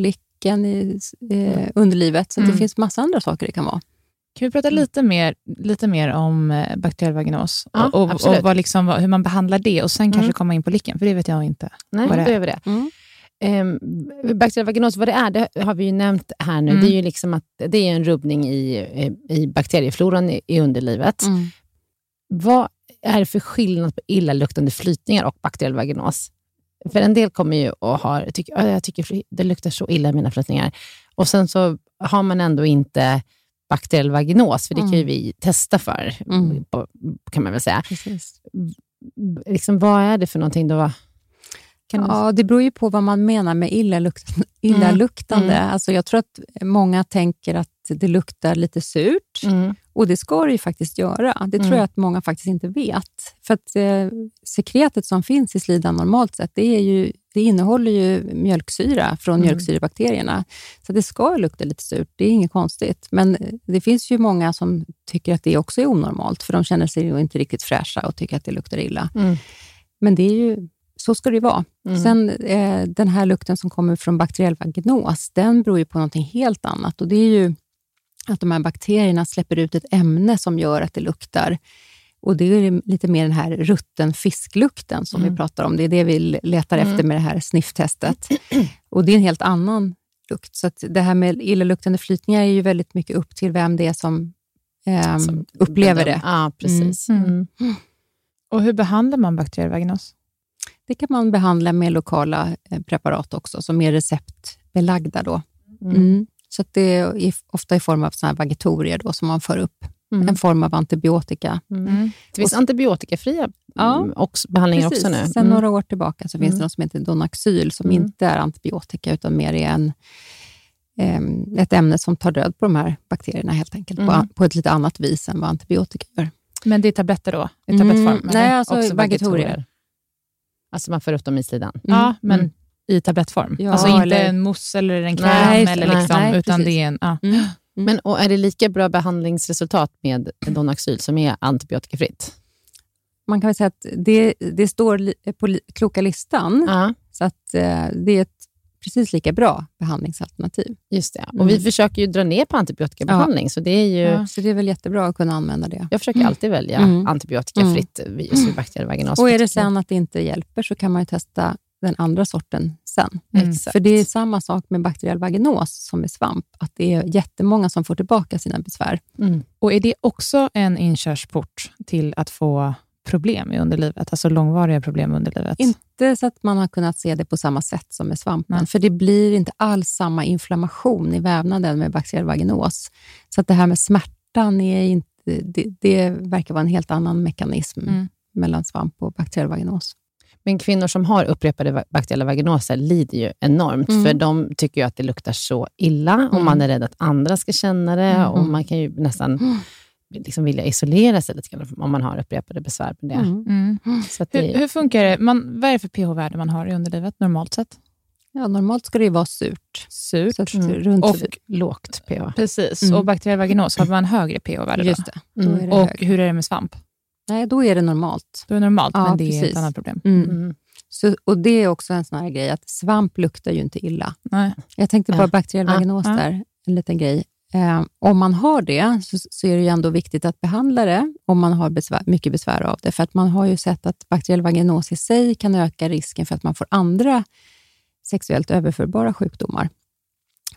lichen i eh, underlivet. Så Mm. det finns massa andra saker det kan vara. Kan vi prata lite mer, lite mer om eh, bakteriell vaginos Ja, och, och, och vad liksom, hur man behandlar det och sen Mm. kanske komma in på licken, för det vet jag inte. Nej, Vad det är. vi det. Mm. Um, bakteriell vaginos, vad det är, det har vi ju nämnt här nu. Mm. Det är ju liksom att det är en rubbning i, i bakteriefloran i, i underlivet. Mm. Vad är det för skillnad på illaluktande flytningar och bakteriell vaginos? För en del kommer ju och har, tycker, "Ja, jag tycker det luktar så illa i mina flytningar. Och sen så har man ändå inte bakteriell vaginos, för det kan ju Mm. vi testa för, Mm. kan man väl säga. Precis. Liksom, vad är det för någonting då? Kan du... Ja, det beror ju på vad man menar med illaluktande. *laughs* illaluktande. Mm. Alltså jag tror att många tänker att det luktar lite surt. Mm. Och det ska det ju faktiskt göra. Det tror Mm. jag att många faktiskt inte vet. För att eh, sekretet som finns i slidan normalt sett, det, är ju, det innehåller ju mjölksyra från Mm. mjölksyrebakterierna. Så det ska lukta lite surt, det är inget konstigt. Men eh, det finns ju många som tycker att det också är onormalt, för de känner sig inte riktigt fräscha och tycker att det luktar illa. Mm. Men det är ju, så ska det vara. Mm. Sen eh, den här lukten som kommer från bakteriell vaginos, den beror ju på någonting helt annat. Och det är ju att de här bakterierna släpper ut ett ämne som gör att det luktar. Och Det är lite mer den här rutten fisklukten som Mm. vi pratar om. Det är det vi letar efter med det här snifftestet. *clears throat* Och Det är en helt annan lukt. Så det här med illaluktande flytningar är ju väldigt mycket upp till vem det är som, ehm, Som upplever bedöm- det. Ja, precis. Mm. Mm. Och hur behandlar man bakteriell vaginos? Det kan man behandla med lokala eh, preparat också, som är receptbelagda. Då. Mm. Mm. Så att det är ofta i form av såna här vagitorier då, som man för upp. Mm. En form av antibiotika. Mm. Det finns antibiotikafria Ja, mm, också, behandlingar Precis. också nu. Sen Mm. några år tillbaka så finns Mm. det något som heter Donaxyl, som Mm. inte är antibiotika, utan mer är en, em, ett ämne som tar död på de här bakterierna helt enkelt, på, Mm. på ett lite annat vis än vad antibiotika gör. Men det är tabletter då? I Mm, tablettform? nej, eller? alltså Också vagitorier. Alltså man får upp dem i slidan. Ja, men Mm. i tablettform? Ja, alltså inte eller- en mousse eller en kräm, Nej, eller liksom, nej, utan det är en... Ja. Mm. Men och är det lika bra behandlingsresultat med Donaxyl som är antibiotikafritt? Man kan väl säga att det, det står på kloka listan, Ja, så att eh, det är ett precis lika bra behandlingsalternativ. just det. Och Mm. Vi försöker ju dra ner på antibiotikabehandling, så det är ju... Ja. Så det är väl jättebra att kunna använda det. Jag försöker alltid välja Mm. antibiotikafritt vid just vid bakteriell vaginos. Och är det sen att det inte hjälper så kan man ju testa den andra sorten sen. Mm. För det är samma sak med bakteriell vaginos som med svamp, att det är jättemånga som får tillbaka sina besvär. Mm. Och är det också en inkörsport till att få problem i underlivet? Alltså långvariga problem i underlivet? Inte så att man har kunnat se det på samma sätt som med svampen, Nej. för det blir inte alls samma inflammation i vävnaden med bakteriell vaginos. Så att det här med smärtan, är inte, det, det verkar vara en helt annan mekanism Mm. mellan svamp och bakteriell vaginos. Men kvinnor som har upprepade bakteriella vaginoser lider ju enormt, Mm. för de tycker ju att det luktar så illa och Mm. man är rädd att andra ska känna det Mm. och man kan ju nästan liksom vilja isolera sig lite grann om man har upprepade besvär med det. Mm. Mm. Så att det Hur, hur funkar det? Man, vad är det för pH-värde man har i underlivet normalt sett? Ja, normalt ska det ju vara surt. Surt. Så att Mm. runt och lågt pH. Precis, Mm. och bakteriell vaginos, har man högre pH-värde då? Just det. Då Mm. är det Och högre. hur är det med svamp? Nej, då är det normalt. Då är det normalt, Ja, men det är precis. ett annat problem. Mm. Mm. Så, och Det är också en sån här grej att svamp luktar ju inte illa. Nej. Jag tänkte bara Ja. bakteriell Ja, vaginos ja. där, en liten grej. Eh, om man har det så, så är det ju ändå viktigt att behandla det om man har besvär, mycket besvär av det. För att man har ju sett att bakteriell vaginos i sig kan öka risken för att man får andra sexuellt överförbara sjukdomar.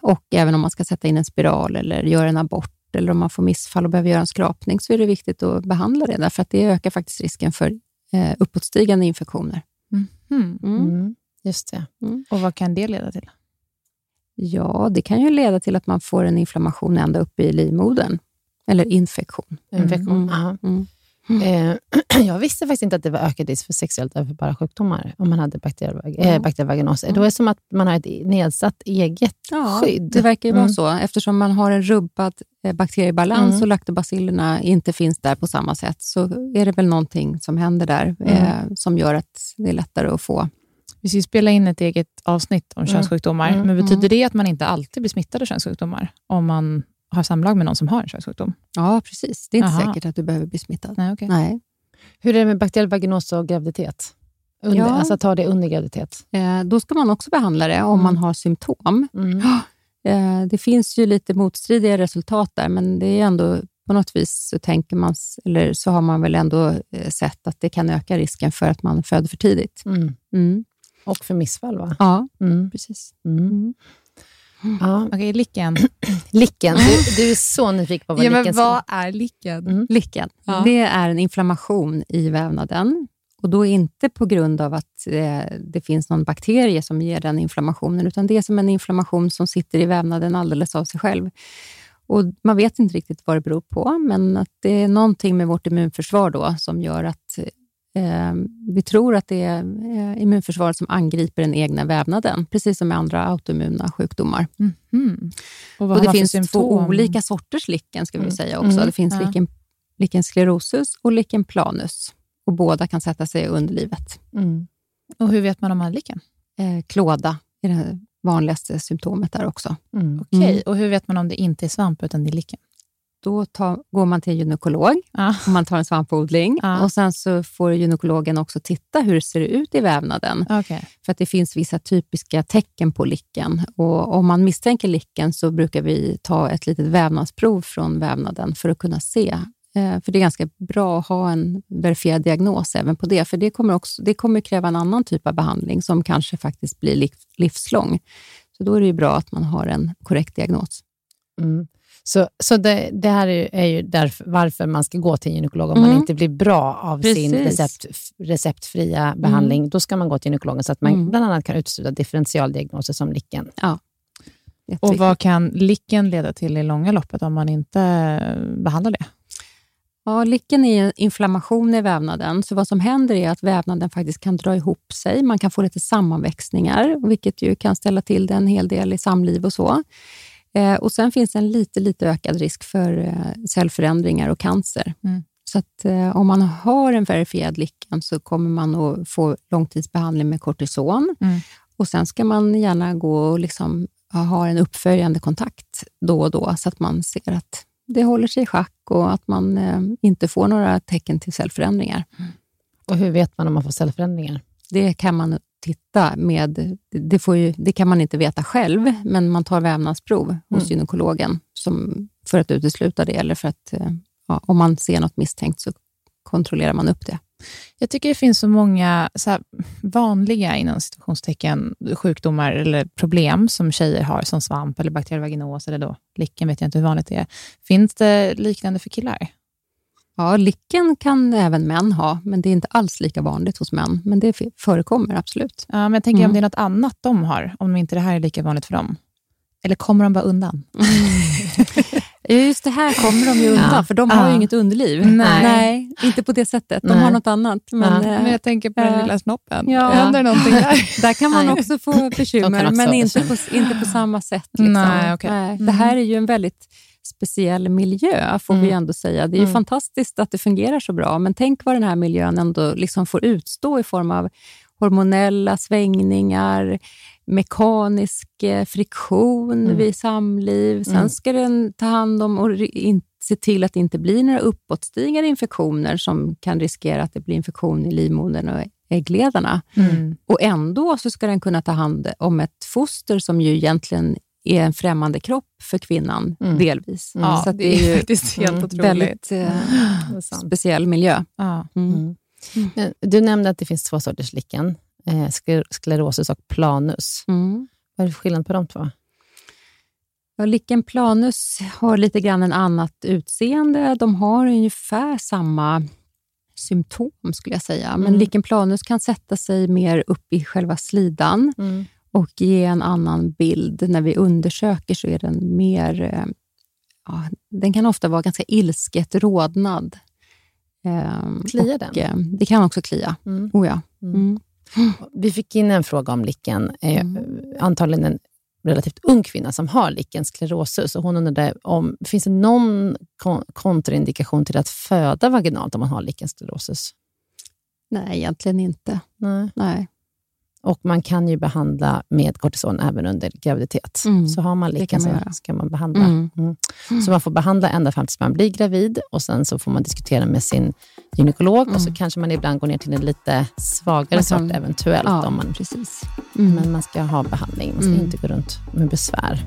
Och även om man ska sätta in en spiral eller göra en abort eller om man får missfall och behöver göra en skrapning så är det viktigt att behandla det, därför att det ökar faktiskt risken för eh, uppåtstigande infektioner. Mm. Mm. Mm. Just det. Och vad kan det leda till? Ja, det kan ju leda till att man får en inflammation ända upp i livmodern. Eller infektion. Infektion. Mm. Ja. Mm. Eh, *clears throat* jag visste faktiskt inte att det var ökad risk för sexuellt överförbara sjukdomar om man hade bakteriell, vag- Ja. eh, vaginos. Då är det som att man har ett nedsatt eget skydd. Det verkar ju vara Mm. så. Eftersom man har en rubbad eh, bakteriebalans Mm. och laktobacillerna inte finns där på samma sätt, så är det väl någonting som händer där eh, som gör att det är lättare att få. Vi ska ju spela in ett eget avsnitt om Mm. könssjukdomar, Mm. men betyder det att man inte alltid blir smittad av könssjukdomar om man har samlag med någon som har en könssjukdom? Ja, precis. Det är inte Aha. säkert att du behöver bli smittad. Nej, okej. Nej. Hur är det med bakteriell vaginos och graviditet? Under, Ja. Alltså ta det under graviditet. Eh, då ska man också behandla det om Mm. man har symptom. Mm. *gasps* Eh, Det finns ju lite motstridiga resultat där, men det är ändå på något vis så tänker man, eller så har man väl ändå eh, sett att det kan öka risken för att man föder för tidigt. Mm. Mm. Och för missfall, va? Ja, Mm. precis. Mm. Ja. Okej, licken. Licken. *clears throat* Du, du är så nyfiken på vad licken ska... är licken? Mm. Lichen, Ja. det är en inflammation i vävnaden. Och då inte på grund av att eh, det finns någon bakterie som ger den inflammationen, utan det är som en inflammation som sitter i vävnaden alldeles av sig själv. Och Man vet inte riktigt vad det beror på, men att det är någonting med vårt immunförsvar då som gör att vi tror att det är eh, immunförsvaret som angriper den egna vävnaden, precis som med andra autoimmuna sjukdomar. Mm. Och, Och det finns två olika sorters lichen, ska vi Mm. säga också. Mm. Det finns Ja. lichen, lichen sclerosus och lichen planus. Och båda kan sätta sig i underlivet. Mm. Och hur vet man om man har lichen? Eh, klåda är det vanligaste symptomet där också. Mm. Okej, Mm. och hur vet man om det inte är svamp utan det är lichen? Då tar, går man till en gynekolog Ja. och man tar en svampodling. Ja. Och Sen så får gynekologen också titta hur det ser ut i vävnaden. Okej. För att det finns vissa typiska tecken på lichen. Och om man misstänker lichen så brukar vi ta ett litet vävnadsprov från vävnaden för att kunna se. Eh, För det är ganska bra att ha en verifierad diagnos även på det. För det kommer, också, det kommer kräva en annan typ av behandling som kanske faktiskt blir liv- livslång. Så då är det ju bra att man har en korrekt diagnos. Mm. Så, så det, det här är ju, är ju därför, varför man ska gå till en gynekolog om man Mm. inte blir bra av sin Precis. recept, receptfria behandling. Då ska man gå till gynekologen så att man Mm. bland annat kan utesluta differentialdiagnoser som lichen. Och Jätteviktigt. vad kan licken leda till i långa loppet om man inte eh, behandlar det? Ja, lichen är ju inflammation i vävnaden, så vad som händer är att vävnaden faktiskt kan dra ihop sig. Man kan få lite sammanväxningar, vilket ju kan ställa till det en hel del i samliv och så. Eh, och Sen finns det en lite, lite ökad risk för eh, cellförändringar och cancer. Mm. Så att, eh, om man har en verifierad lichen så kommer man att få långtidsbehandling med kortison. Mm. Och Sen ska man gärna gå och liksom ha en uppföljande kontakt då och då, så att man ser att det håller sig i schack och att man eh, inte får några tecken till cellförändringar. Och hur vet man om man får cellförändringar? Det kan man titta med, det, ju, det kan man inte veta själv, men man tar vävnadsprov hos Mm. gynekologen som, för att utesluta det, eller för att eh, ja, om man ser något misstänkt så kontrollerar man upp det. Jag tycker det finns så många så här, vanliga inom situationstecken sjukdomar eller problem som tjejer har, som svamp eller bakteriell vaginos eller då lichen, vet jag inte hur vanligt det är. Finns det liknande för killar? Ja, lichen kan även män ha, men det är inte alls lika vanligt hos män. Men det förekommer absolut. Ja, men jag tänker om Mm. det är något annat de har, om inte det här är lika vanligt för dem. Eller kommer de bara undan? *laughs* Just det här kommer de ju undan, Ja. för de har Ja. ju inget underliv. Nej. inte på det sättet. De Nej. har något annat. Men, Ja. Men jag tänker på den eh, lilla snoppen. ja. Händer någonting där? *laughs* Där kan man Nej. också få bekymmer, också men inte på, bekymmer. inte på samma sätt. Liksom. Nej, okej. Nej. Mm. Det här är ju en väldigt speciell miljö, får vi Mm. ändå säga. Det är ju Mm. fantastiskt att det fungerar så bra, men tänk vad den här miljön ändå liksom får utstå i form av hormonella svängningar, mekanisk eh, friktion Mm. vid samliv. Sen Mm. ska den ta hand om och in, se till att det inte blir några uppåtstigande infektioner som kan riskera att det blir infektion i livmodern och äggledarna. Mm. Och ändå så ska den kunna ta hand om ett foster som ju egentligen är en främmande kropp för kvinnan, Mm. delvis. Ja, så det är faktiskt *laughs* helt Mm. otroligt. väldigt eh, sant. speciell miljö. Ja. Mm. Mm. Men Du nämnde att det finns två sorters lichen, eh, skler- sklerosus och planus. Mm. Vad är det för skillnad på de två? Ja, lichen planus har lite grann en annat utseende. De har ungefär samma symptom, skulle jag säga. Men Mm. lichen planus kan sätta sig mer upp i själva slidan och ge en annan bild. När vi undersöker så är den mer... eh, Ja, den kan ofta vara ganska ilsket rodnad. Ehm, Kliar och, den? eh, Det kan också klia. Mm. Oh ja. Mm. Mm. Vi fick in en fråga om lichen. Eh, Mm. Antagligen en relativt ung kvinna som har lichen sklerosus. Och hon undrade om finns det någon kon- kontraindikation till att föda vaginalt om man har lichen sklerosus? Nej, egentligen inte. Nej. Nej. Och man kan ju behandla med kortison även under graviditet. Mm. Så har man man så ska man behandla. Mm. Mm. Så man får behandla ända fram tills man blir gravid och sen så får man diskutera med sin gynekolog och så Mm. kanske man ibland går ner till en lite svagare kan- sort eventuellt. Ja, om man, precis. Mm. Men man ska ha behandling, man ska Mm. inte gå runt med besvär.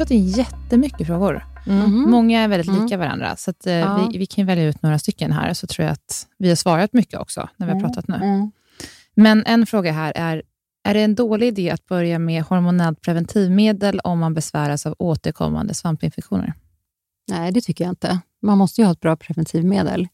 Fått in jättemycket frågor. Mhm. Många är väldigt Mm. lika varandra, så att, eh, Ja. vi, vi kan välja ut några stycken här, så tror jag att vi har svarat mycket också, när vi har pratat nu. Mm. Men en fråga här är, är det en dålig idé att börja med hormonellt preventivmedel om man besväras av återkommande svampinfektioner? Nej, det tycker jag inte. Man måste ju ha ett bra preventivmedel.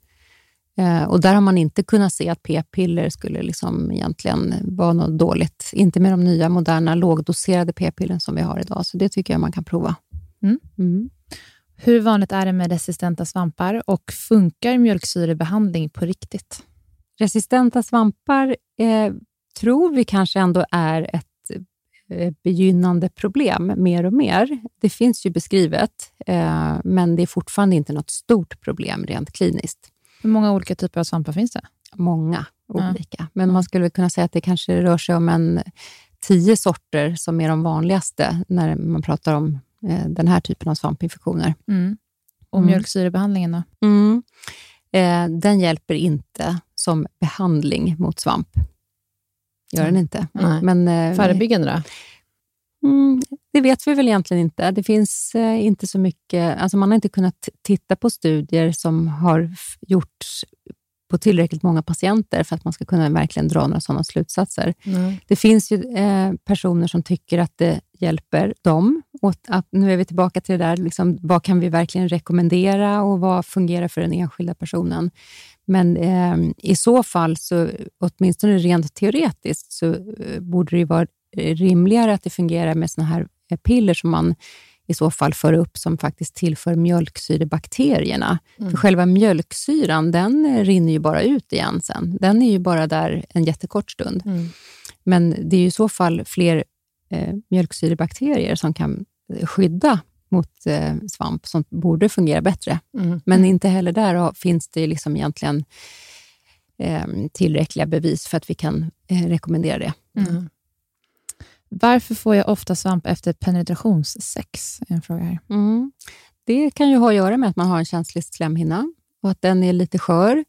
Eh, och där har man inte kunnat se att p-piller skulle liksom egentligen vara något dåligt. Inte med de nya moderna lågdoserade p-pillren som vi har idag, så det tycker jag man kan prova. Mm. Mm. Hur vanligt är det med resistenta svampar och funkar mjölksyrebehandling på riktigt? Resistenta svampar eh, tror vi kanske ändå är ett eh, begynnande problem mer och mer. Det finns ju beskrivet, eh, men det är fortfarande inte något stort problem rent kliniskt. Hur många olika typer av svampar finns det? Många Ja. olika, men man skulle kunna säga att det kanske rör sig om en tio sorter som är de vanligaste när man pratar om eh, den här typen av svampinfektioner. Mm. Och Mm. mjölksyrebehandlingen då? Mm. Eh, den hjälper inte som behandling mot svamp. Gör den inte. Men, eh, Förebyggande då? Mm, det vet vi väl egentligen inte. Det finns eh, inte så mycket... Alltså man har inte kunnat titta på studier som har gjorts på tillräckligt många patienter för att man ska kunna verkligen dra några sådana slutsatser. Det finns ju eh, personer som tycker att det hjälper dem. Att, nu är vi tillbaka till det där, liksom, vad kan vi verkligen rekommendera och vad fungerar för den enskilda personen? Men eh, i så fall, så, åtminstone rent teoretiskt, så eh, borde det vara rimligare att det fungerar med såna här eh, piller som man i så fall för upp som faktiskt tillför mjölksyrebakterierna. För själva mjölksyran, den eh, rinner ju bara ut igen sen. Den är ju bara där en jättekort stund. Men det är ju i så fall fler eh, mjölksyrebakterier som kan eh, skydda mot eh, svamp, som borde fungera bättre. Mm. Men inte heller där finns det liksom egentligen eh, tillräckliga bevis för att vi kan eh, rekommendera det. Varför får jag ofta svamp efter penetrationssex? En fråga här. Mm. Det kan ju ha att göra med att man har en känslig slemhinna och att den är lite skör.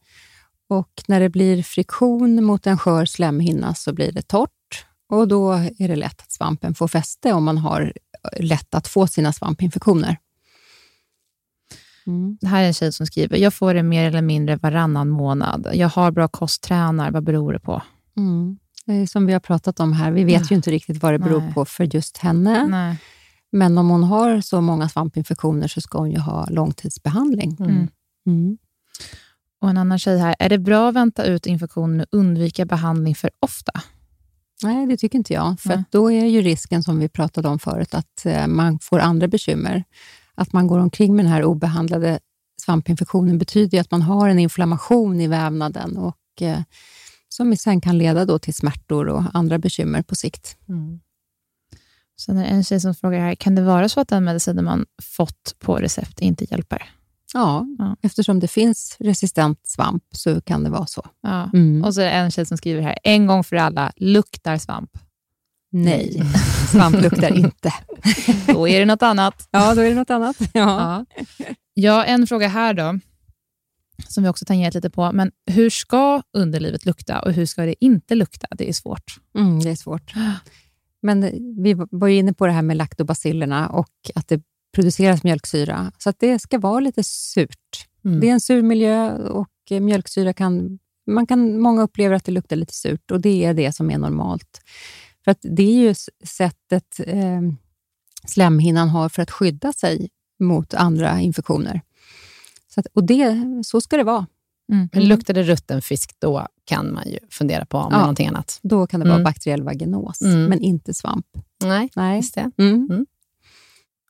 Och när det blir friktion mot en skör slemhinna så blir det torrt och då är det lätt att svampen får fäste om man har lätt att få sina svampinfektioner. Mm. Det här är en tjej som skriver, jag får det mer eller mindre varannan månad. Jag har bra kosttränar, vad beror det på? Mm. Är som vi har pratat om här, vi vet ju inte riktigt vad det beror Nej. på för just henne. Nej. Men om hon har så många svampinfektioner så ska hon ju ha långtidsbehandling. Mm. Mm. Och en annan tjej här, är det bra att vänta ut infektionen och undvika behandling för ofta? Nej, det tycker inte jag. För då är ju risken, som vi pratade om förut, att eh, man får andra bekymmer. Att man går omkring med den här obehandlade svampinfektionen betyder ju att man har en inflammation i vävnaden och eh, som sen kan leda då till smärtor och andra bekymmer på sikt. Sen är det en tjej som frågar här, kan det vara så att den medicinen man fått på recept inte hjälper? Ja, Ja. eftersom det finns resistent svamp så kan det vara så. Ja. Mm. Och så är det en tjej som skriver här, en gång för alla, luktar svamp? Nej, *laughs* svamp luktar inte. *laughs* Då är det något annat. Ja, då är det något annat. Ja. Ja. ja, en fråga här då, som vi också tangerat lite på. Men hur ska underlivet lukta och hur ska det inte lukta? Det är svårt. Mm, det är svårt. Men vi var ju inne på det här med laktobacillerna och att det produceras mjölksyra. Så att det ska vara lite surt. Mm. Det är en sur miljö och mjölksyra kan, man kan... Många upplever att det luktar lite surt och det är det som är normalt. För att det är ju sättet eh, slemhinnan har för att skydda sig mot andra infektioner. Så, att, och det, så ska det vara. Mm. Men luktar det rutten fisk, då kan man ju fundera på om Ja. någonting annat. Då kan det vara Mm. bakteriell vaginos, Mm. men inte svamp. Nej, Nej. just det. Mm.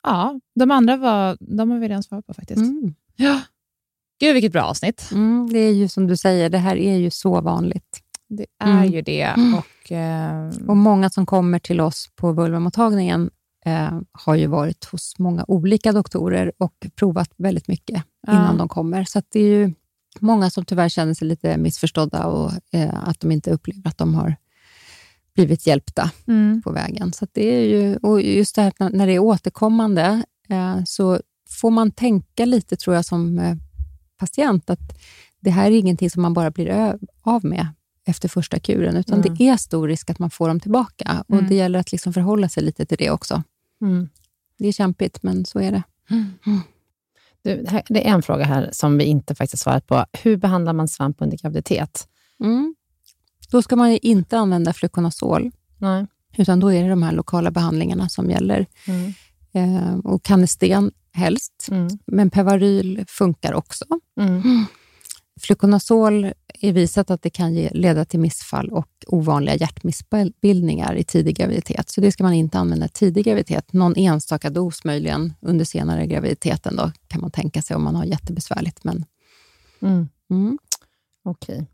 Ja, de andra var, de har vi redan svarat på faktiskt. Mm. Ja. Gud, vilket bra avsnitt. Mm, det är ju som du säger, det här är ju så vanligt. Det är Mm. ju det. Och, eh, Och många som kommer till oss på vulvamottagningen eh, har ju varit hos många olika doktorer och provat väldigt mycket Ja. innan de kommer. Så det är ju många som tyvärr känner sig lite missförstådda och eh, att de inte upplever att de har blivit hjälpta mm. på vägen. Så det är ju, och just det här när- det är återkommande eh, så får man tänka lite, tror jag, som eh, patient, att det här är ingenting som man bara blir av med efter första kuren, utan Mm. det är stor risk att man får dem tillbaka. Och Mm. Det gäller att liksom förhålla sig lite till det också. Mm. Det är kämpigt, men så är det. Du, det här- det är en fråga här som vi inte faktiskt svarat på. Hur behandlar man svamp under graviditet? Mm. Då ska man ju inte använda fluconazol, Nej. utan då är det de här lokala behandlingarna som gäller. Mm. Eh, och Canesten helst, Mm. men Pevaryl funkar också. Fluconazol är visat att det kan ge, leda till missfall och ovanliga hjärtmissbildningar i tidig graviditet. Så det ska man inte använda i tidig graviditet. Någon enstaka dos möjligen under senare graviditeten då, kan man tänka sig om man har jättebesvärligt. Men, Mm. mm. Okej.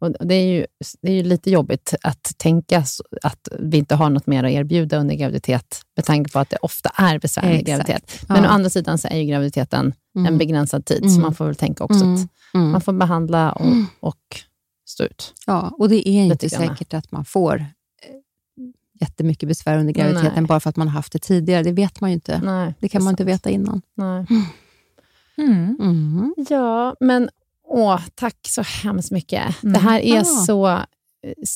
Och det, är ju, det är ju lite jobbigt att tänka att vi inte har något mer att erbjuda under graviditet, med tanke på att det ofta är besvärlig Exakt. graviditet. Men Ja. å andra sidan så är ju graviditeten en Mm. begränsad tid, så Mm. man får väl tänka också Mm. att Mm. man får behandla och, och stå ut. Ja, och det är inte säkert att man får eh, jättemycket besvär under graviditeten Nej. bara för att man har haft det tidigare. Det vet man ju inte. Nej, Det kan är man inte sant. veta innan. Mm. Mm. Ja, men åh, tack så hemskt mycket. Mm. Det här är Ja. så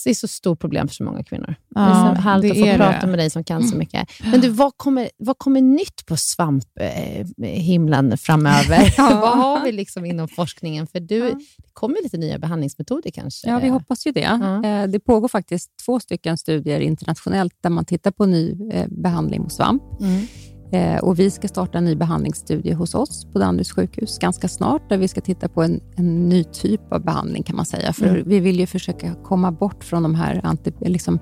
det är så stort problem för så många kvinnor. Ja, det är så härligt att få det prata med dig som kan så mycket. Men du, vad kommer, vad kommer nytt på svamphimlen himlen framöver? *laughs* Ja. *laughs* vad har vi liksom inom forskningen? För du, Ja. det kommer lite nya behandlingsmetoder kanske? Ja, vi hoppas ju det. Ja. Eh, Det pågår faktiskt två stycken studier internationellt där man tittar på ny eh, behandling mot svamp. Mm. Eh, Och vi ska starta en ny behandlingsstudie hos oss på Danderyds sjukhus ganska snart, där vi ska titta på en, en ny typ av behandling kan man säga. För Mm. vi vill ju försöka komma bort från de här, anti, liksom,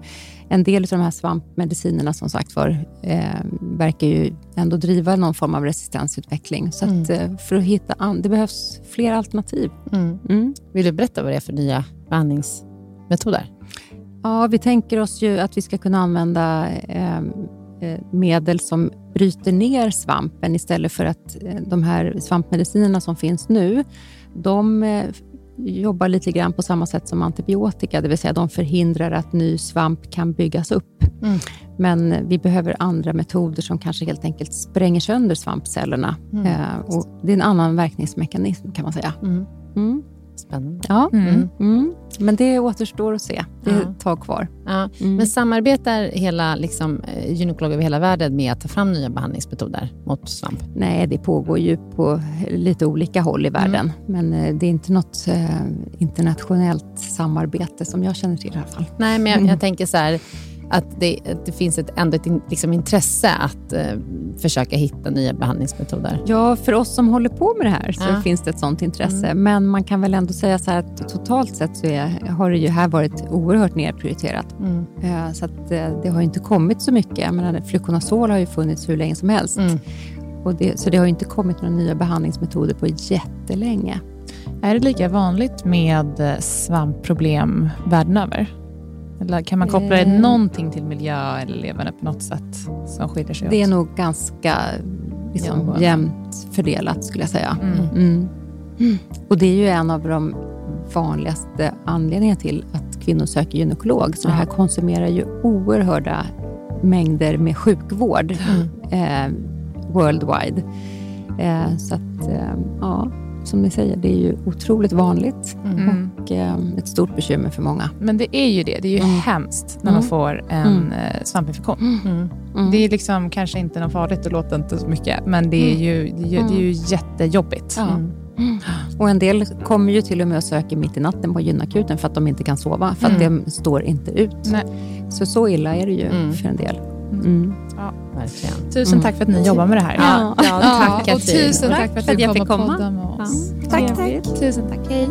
en del av de här svampmedicinerna som sagt var, eh, verkar ju ändå driva någon form av resistensutveckling. Så att, eh, för att hitta, an, det behövs fler alternativ. Mm. Mm. Vill du berätta vad det är för nya behandlingsmetoder? Ja, vi tänker oss ju att vi ska kunna använda eh, medel som bryter ner svampen istället för att eh, de här svampmedicinerna som finns nu, de eh, jobbar lite grann på samma sätt som antibiotika, det vill säga de förhindrar att ny svamp kan byggas upp. Mm. Men eh, vi behöver andra metoder som kanske helt enkelt spränger sönder svampcellerna. Mm. Eh, och det är en annan verkningsmekanism kan man säga. Mm. Mm. Spännande. Ja. Mm. Mm. Men det återstår att se. Det är ett tag kvar. Ja. Mm. Men samarbetar hela liksom, eh, gynekologer över hela världen med att ta fram nya behandlingsmetoder mot svamp? Nej, det pågår ju på lite olika håll i världen. Men eh, det är inte något eh, internationellt samarbete som jag känner till i alla fall. Nej, men jag, Mm. jag tänker så här, att det, att det finns ett, ändå ett in, liksom intresse att eh, försöka hitta nya behandlingsmetoder. Ja, för oss som håller på med det här så Ja. finns det ett sånt intresse. Men man kan väl ändå säga så här att totalt sett så är, har det ju här varit oerhört nedprioriterat. Mm. Eh, Så att eh, det har ju inte kommit så mycket. Jag menar, fluconazol har ju funnits hur länge som helst. Mm. Och det, så det har ju inte kommit några nya behandlingsmetoder på jättelänge. Är det lika vanligt med eh, svampproblem världen över? Eller kan man koppla det Eh. någonting till miljö eller leverne på något sätt som skiljer sig Det är åt? nog ganska liksom, jämnt fördelat skulle jag säga. Mm. Mm. Och det är ju en av de vanligaste anledningarna till att kvinnor söker gynekolog. Så det här konsumerar ju oerhörda mängder med sjukvård eh, worldwide. Eh, så att, eh, ja, som ni säger, det är ju otroligt vanligt Mm. och eh, ett stort bekymmer för många. Men det är ju det. Det är ju Mm. hemskt när Mm. man får en Mm. eh, svampinfektion. Mm. Mm. Det är liksom kanske inte något farligt, det låter inte så mycket, men det är ju, det är ju, det är ju jättejobbigt. Ja. Mm. Och en del kommer ju till och med och söker mitt i natten på gynakuten för att de inte kan sova, för att Mm. det står inte ut. Nej. Så så illa är det ju Mm. för en del. Mm. Verkligen. Tusen Mm. tack för att ni jobbar med det här. Ja, ja, tack och Katrin. tusen tack för att du jag fick och komma. med oss. Tack, Trevligt. Tusen tack. Hej.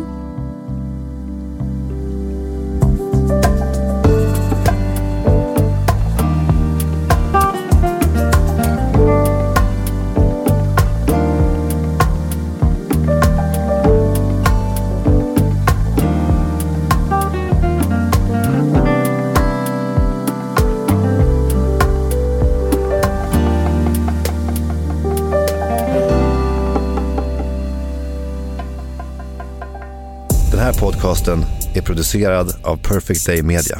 Podcasten är producerad av Perfect Day Media.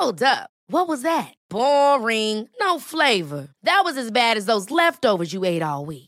Hold up. What was that? Boring. No flavor. That was as bad as those leftovers you ate all week.